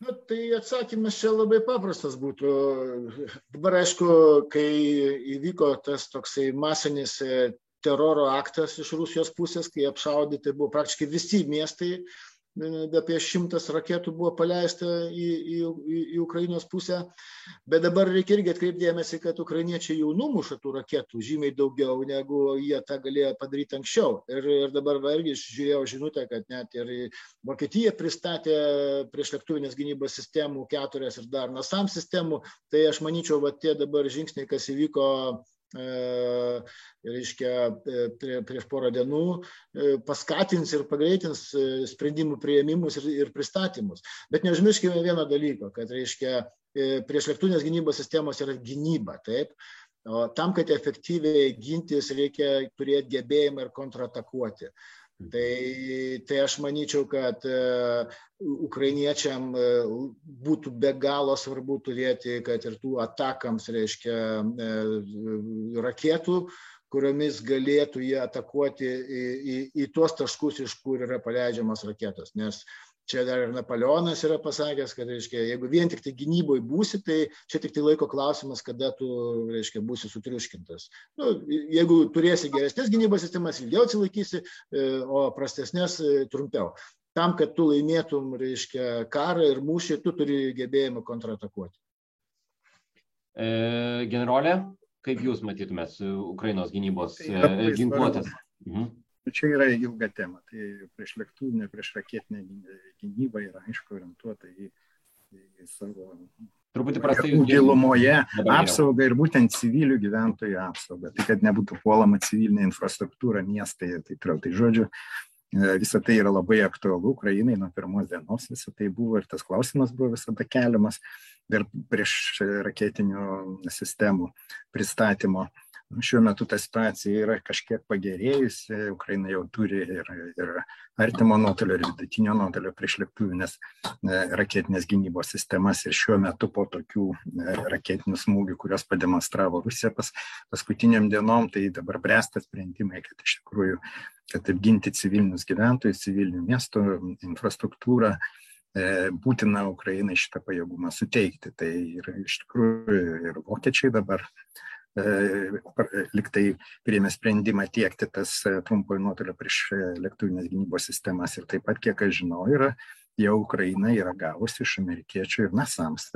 D: Na, tai atsakymas čia labai paprastas būtų. Dabar, aišku, kai įvyko tas toksai masinis teroro aktas iš Rusijos pusės, kai apšaudyti buvo praktiškai visi miestai, apie šimtas raketų buvo paleista į, į, į, į Ukrainos pusę. Bet dabar reikia irgi atkreipdėmėsi, kad ukrainiečiai jau numuša tų raketų žymiai daugiau, negu jie tą galėjo padaryti anksčiau. Ir, ir dabar va, irgi žiūrėjau žinutę, kad net ir Vokietija pristatė prieš lėktuvinės gynybos sistemų keturias ir dar NASAM sistemų. Tai aš manyčiau, va tie dabar žingsniai, kas įvyko reiškia, e, prie, prieš porą dienų e, paskatins ir pagreitins sprendimų prieimimus ir, ir pristatymus. Bet neužmirškime vieno dalyko, kad reiškia, prieš lėktūnės gynybos sistemos yra gynyba, taip. O tam, kad efektyviai gintis, reikia turėti gebėjimą ir kontratakuoti. Tai, tai aš manyčiau, kad ukrainiečiam būtų be galo svarbu turėti, kad ir tų atakams, reiškia, raketų, kuriomis galėtų jie atakuoti į, į, į tuos taškus, iš kur yra paleidžiamas raketos. Nes čia dar ir Napoleonas yra pasakęs, kad, reiškia, jeigu vien tik tai gynyboje būsi, tai čia tik tai laiko klausimas, kada tu, reiškia, būsi sutriuškintas. Nu, jeigu turėsi geresnės gynybos sistemas, ilgiau atsilaikysi, e, o prastesnės e, trumpiau. Tam, kad tu laimėtum, reiškia, karą ir mūšį, tu turi gebėjimą kontratakuoti.
A: E, generolė, Kaip jūs matytumėt Ukrainos gynybos ginkluotės? Mhm.
C: Nu, čia yra ilga tema. Tai prieš lėktuvinę, prieš raketinę gynybą yra aišku orientuota į, į savo
A: Truputį prastai.
C: Gilumoje apsaugą ir būtent civilių gyventojų apsaugą. Tai kad nebūtų puolama civilinė infrastruktūra, miestai ir taip toliau. Tai žodžiu, e, visą tai yra labai aktualu Ukrainai nuo pirmos dienos, visą tai buvo ir tas klausimas buvo visada keliamas dar prieš raketinių sistemų pristatymo. Šiuo metu ta situacija yra kažkiek pagerėjusi, Ukraina jau turi ir, ir artimo nuotolio, ir vidutinio nuotolio priešlėktuvinės e, raketinės gynybos sistemas ir šiuo metu po tokių e, raketinių smūgių, kurios pademonstravo Rusija pas, paskutiniam dienom, tai dabar bręsta sprendimai, kad iš tikrųjų, kad apginti civilinius gyventojus, civilinių miestų infrastruktūrą, E, būtina Ukrainai šitą pajėgumą suteikti. Tai ir iš tikrųjų ir vokiečiai dabar liktai priėmė sprendimą tiekti tas e, trumpojo nuotolio prieš lėktuvinės gynybos sistemas ir taip pat, kiek aš žinau, yra, jau Ukraina yra gavusi iš amerikiečių ir NASAMS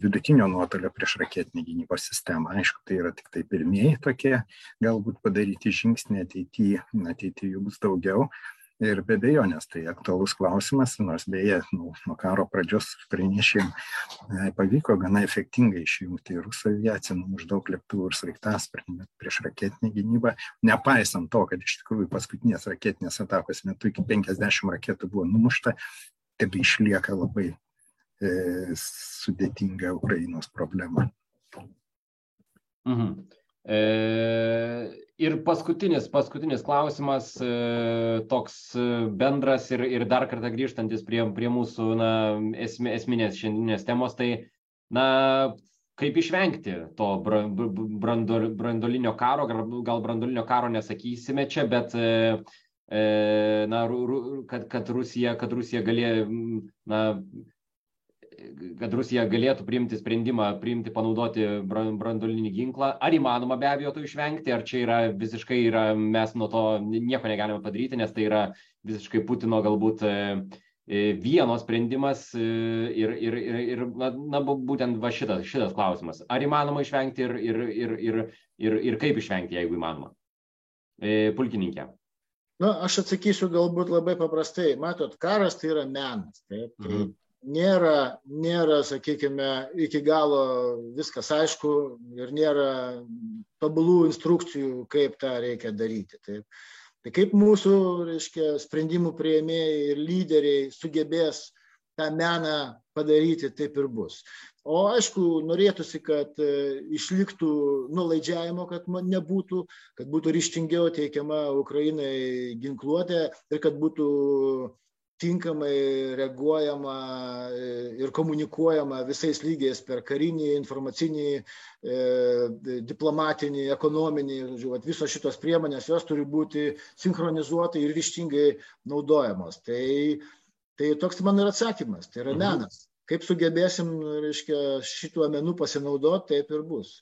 C: vidutinio nuotolio prieš raketinį gynybos sistemą. Aišku, tai yra tik tai pirmieji tokie galbūt padaryti žingsniai ateityje, ateityje jų bus daugiau, ir be abejonės tai aktualus klausimas nors beje nu, nuo karo pradžios ukrainiečiam e, pavyko gana efektingai išjungti rusų aviaciją numušt lėktuvų ir sraigtasparnių prieš raketinę gynybą nepaisant to kad iš tikrųjų paskutinės raketinės atakos metu iki penkiasdešimt raketų buvo numušta tebe išlieka labai e, sudėtinga Ukrainos problema.
A: Mhm. E, ir paskutinis, paskutinis klausimas, e, toks e, bendras ir, ir dar kartą grįžtantis prie, prie mūsų na, esmė, esminės šiandieninės temos, tai na, kaip išvengti to brandol, brandolinio karo, gal brandolinio karo nesakysime čia, bet na, kad, kad, Rusija, kad Rusija galėjo na, kad Rusija galėtų priimti sprendimą, priimti, panaudoti brandolinį ginklą. Ar įmanoma be abejo to išvengti, ar čia yra visiškai, yra, mes nuo to nieko negalime padaryti, nes tai yra visiškai Putino galbūt e, e, vieno sprendimas e, ir, ir, ir, ir na, būtent va šitas, šitas klausimas. Ar įmanoma išvengti ir, ir, ir, ir, ir, ir kaip išvengti, jeigu įmanoma? Pulkininkė.
D: Na, aš atsakysiu galbūt labai paprastai. Matot, karas tai yra menas. Taip? Tai mhm nėra, nėra, sakykime, iki galo viskas aišku ir nėra tobulų instrukcijų, kaip tą reikia daryti. Taip. Tai kaip mūsų, reiškia, sprendimų prieimėjai ir lyderiai sugebės tą meną padaryti, taip ir bus. O aišku, norėtųsi, kad e, išliktų nulaidžiavimo, kad nebūtų, kad būtų ryštingiau teikiama Ukrainai ginkluotė ir kad būtų tinkamai reaguojama e, ir komunikuojama visais lygiais per karinį, informacinį, e, diplomatinį, ekonominį, žodžiu, visos šitos priemonės, jos turi būti sinchronizuotai ir ryštingai naudojamos. Tai, tai toks man yra atsakymas, tai yra mhm. menas. Kaip sugebėsim, reiškia, šituo menu pasinaudoti, taip ir bus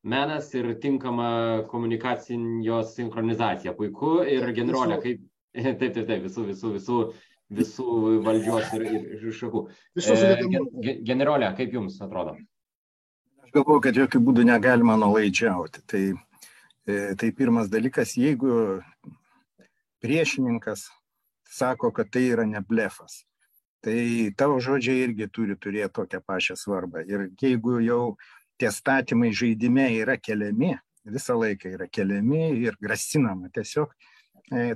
A: menas ir tinkama komunikacijos sinchronizacija. Puiku. Ir generolė, kaip. Taip, taip, taip, visų, visų, visų visų valdžios ir, ir šakų. E, generolė, kaip jums atrodo?
C: Aš galvoju, kad jokių būdų negalima nuolaidžiauti. Tai, e, tai pirmas dalykas, jeigu priešininkas sako, kad tai yra ne blefas, tai tavo žodžiai irgi turi turėti tokią pačią svarbą. Ir jeigu jau tie statymai žaidime yra keliami, visą laiką yra keliami ir grasinama tiesiog,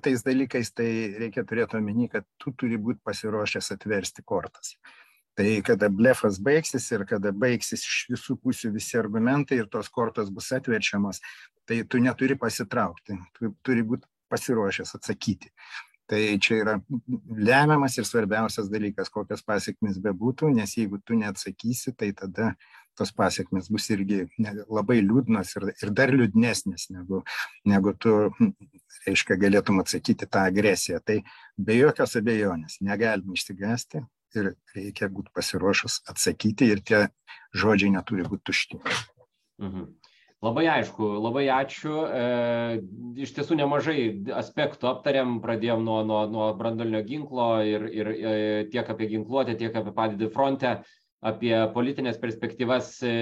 C: tais dalykais, tai reikia turėti omeny, kad tu turi būti pasiruošęs atversti kortas. Tai kada blefas baigsis ir kada baigsis iš visų pusių visi argumentai ir tos kortos bus atverčiamos, tai tu neturi pasitraukti. Tu turi būti pasiruošęs atsakyti. Tai čia yra lemiamas ir svarbiausias dalykas, kokios pasiekmes bebūtų, nes jeigu tu neatsakysi, tai tada tos pasiekmes bus irgi labai liūdnos ir, ir dar liūdnesnės, negu, negu tu, reiškia, galėtum atsakyti tą agresiją. Tai be jokios abejonės negalima išsigasti ir reikia būti pasiruošus atsakyti ir tie žodžiai neturi būti tušti.
A: Mhm. Labai aišku, labai ačiū. E, iš tiesų nemažai aspektų aptarėm, pradėjom nuo, nuo, nuo brandolinio ginklo ir, ir e, tiek apie ginkluotę, tiek apie padėtį fronte, apie politinės perspektyvas. E,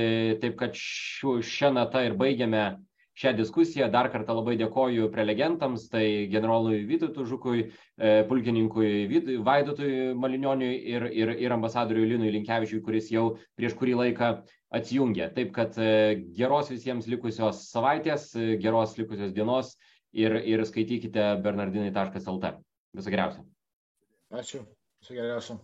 A: taip kad šią natą ir baigiame šią diskusiją. Dar kartą labai dėkoju prelegentams, tai generolui Vytautui Žukui, e, pulkininkui Vaidotui Malinioniui ir, ir, ir ambasadoriui Linui Linkevičiui, kuris jau prieš kurį laiką atsijungė. Taip kad e, geros visiems likusios savaitės, geros likusios dienos ir, ir skaitykite bernardinai.lt. Viso geriausio.
D: Ačiū. Viso geriausio.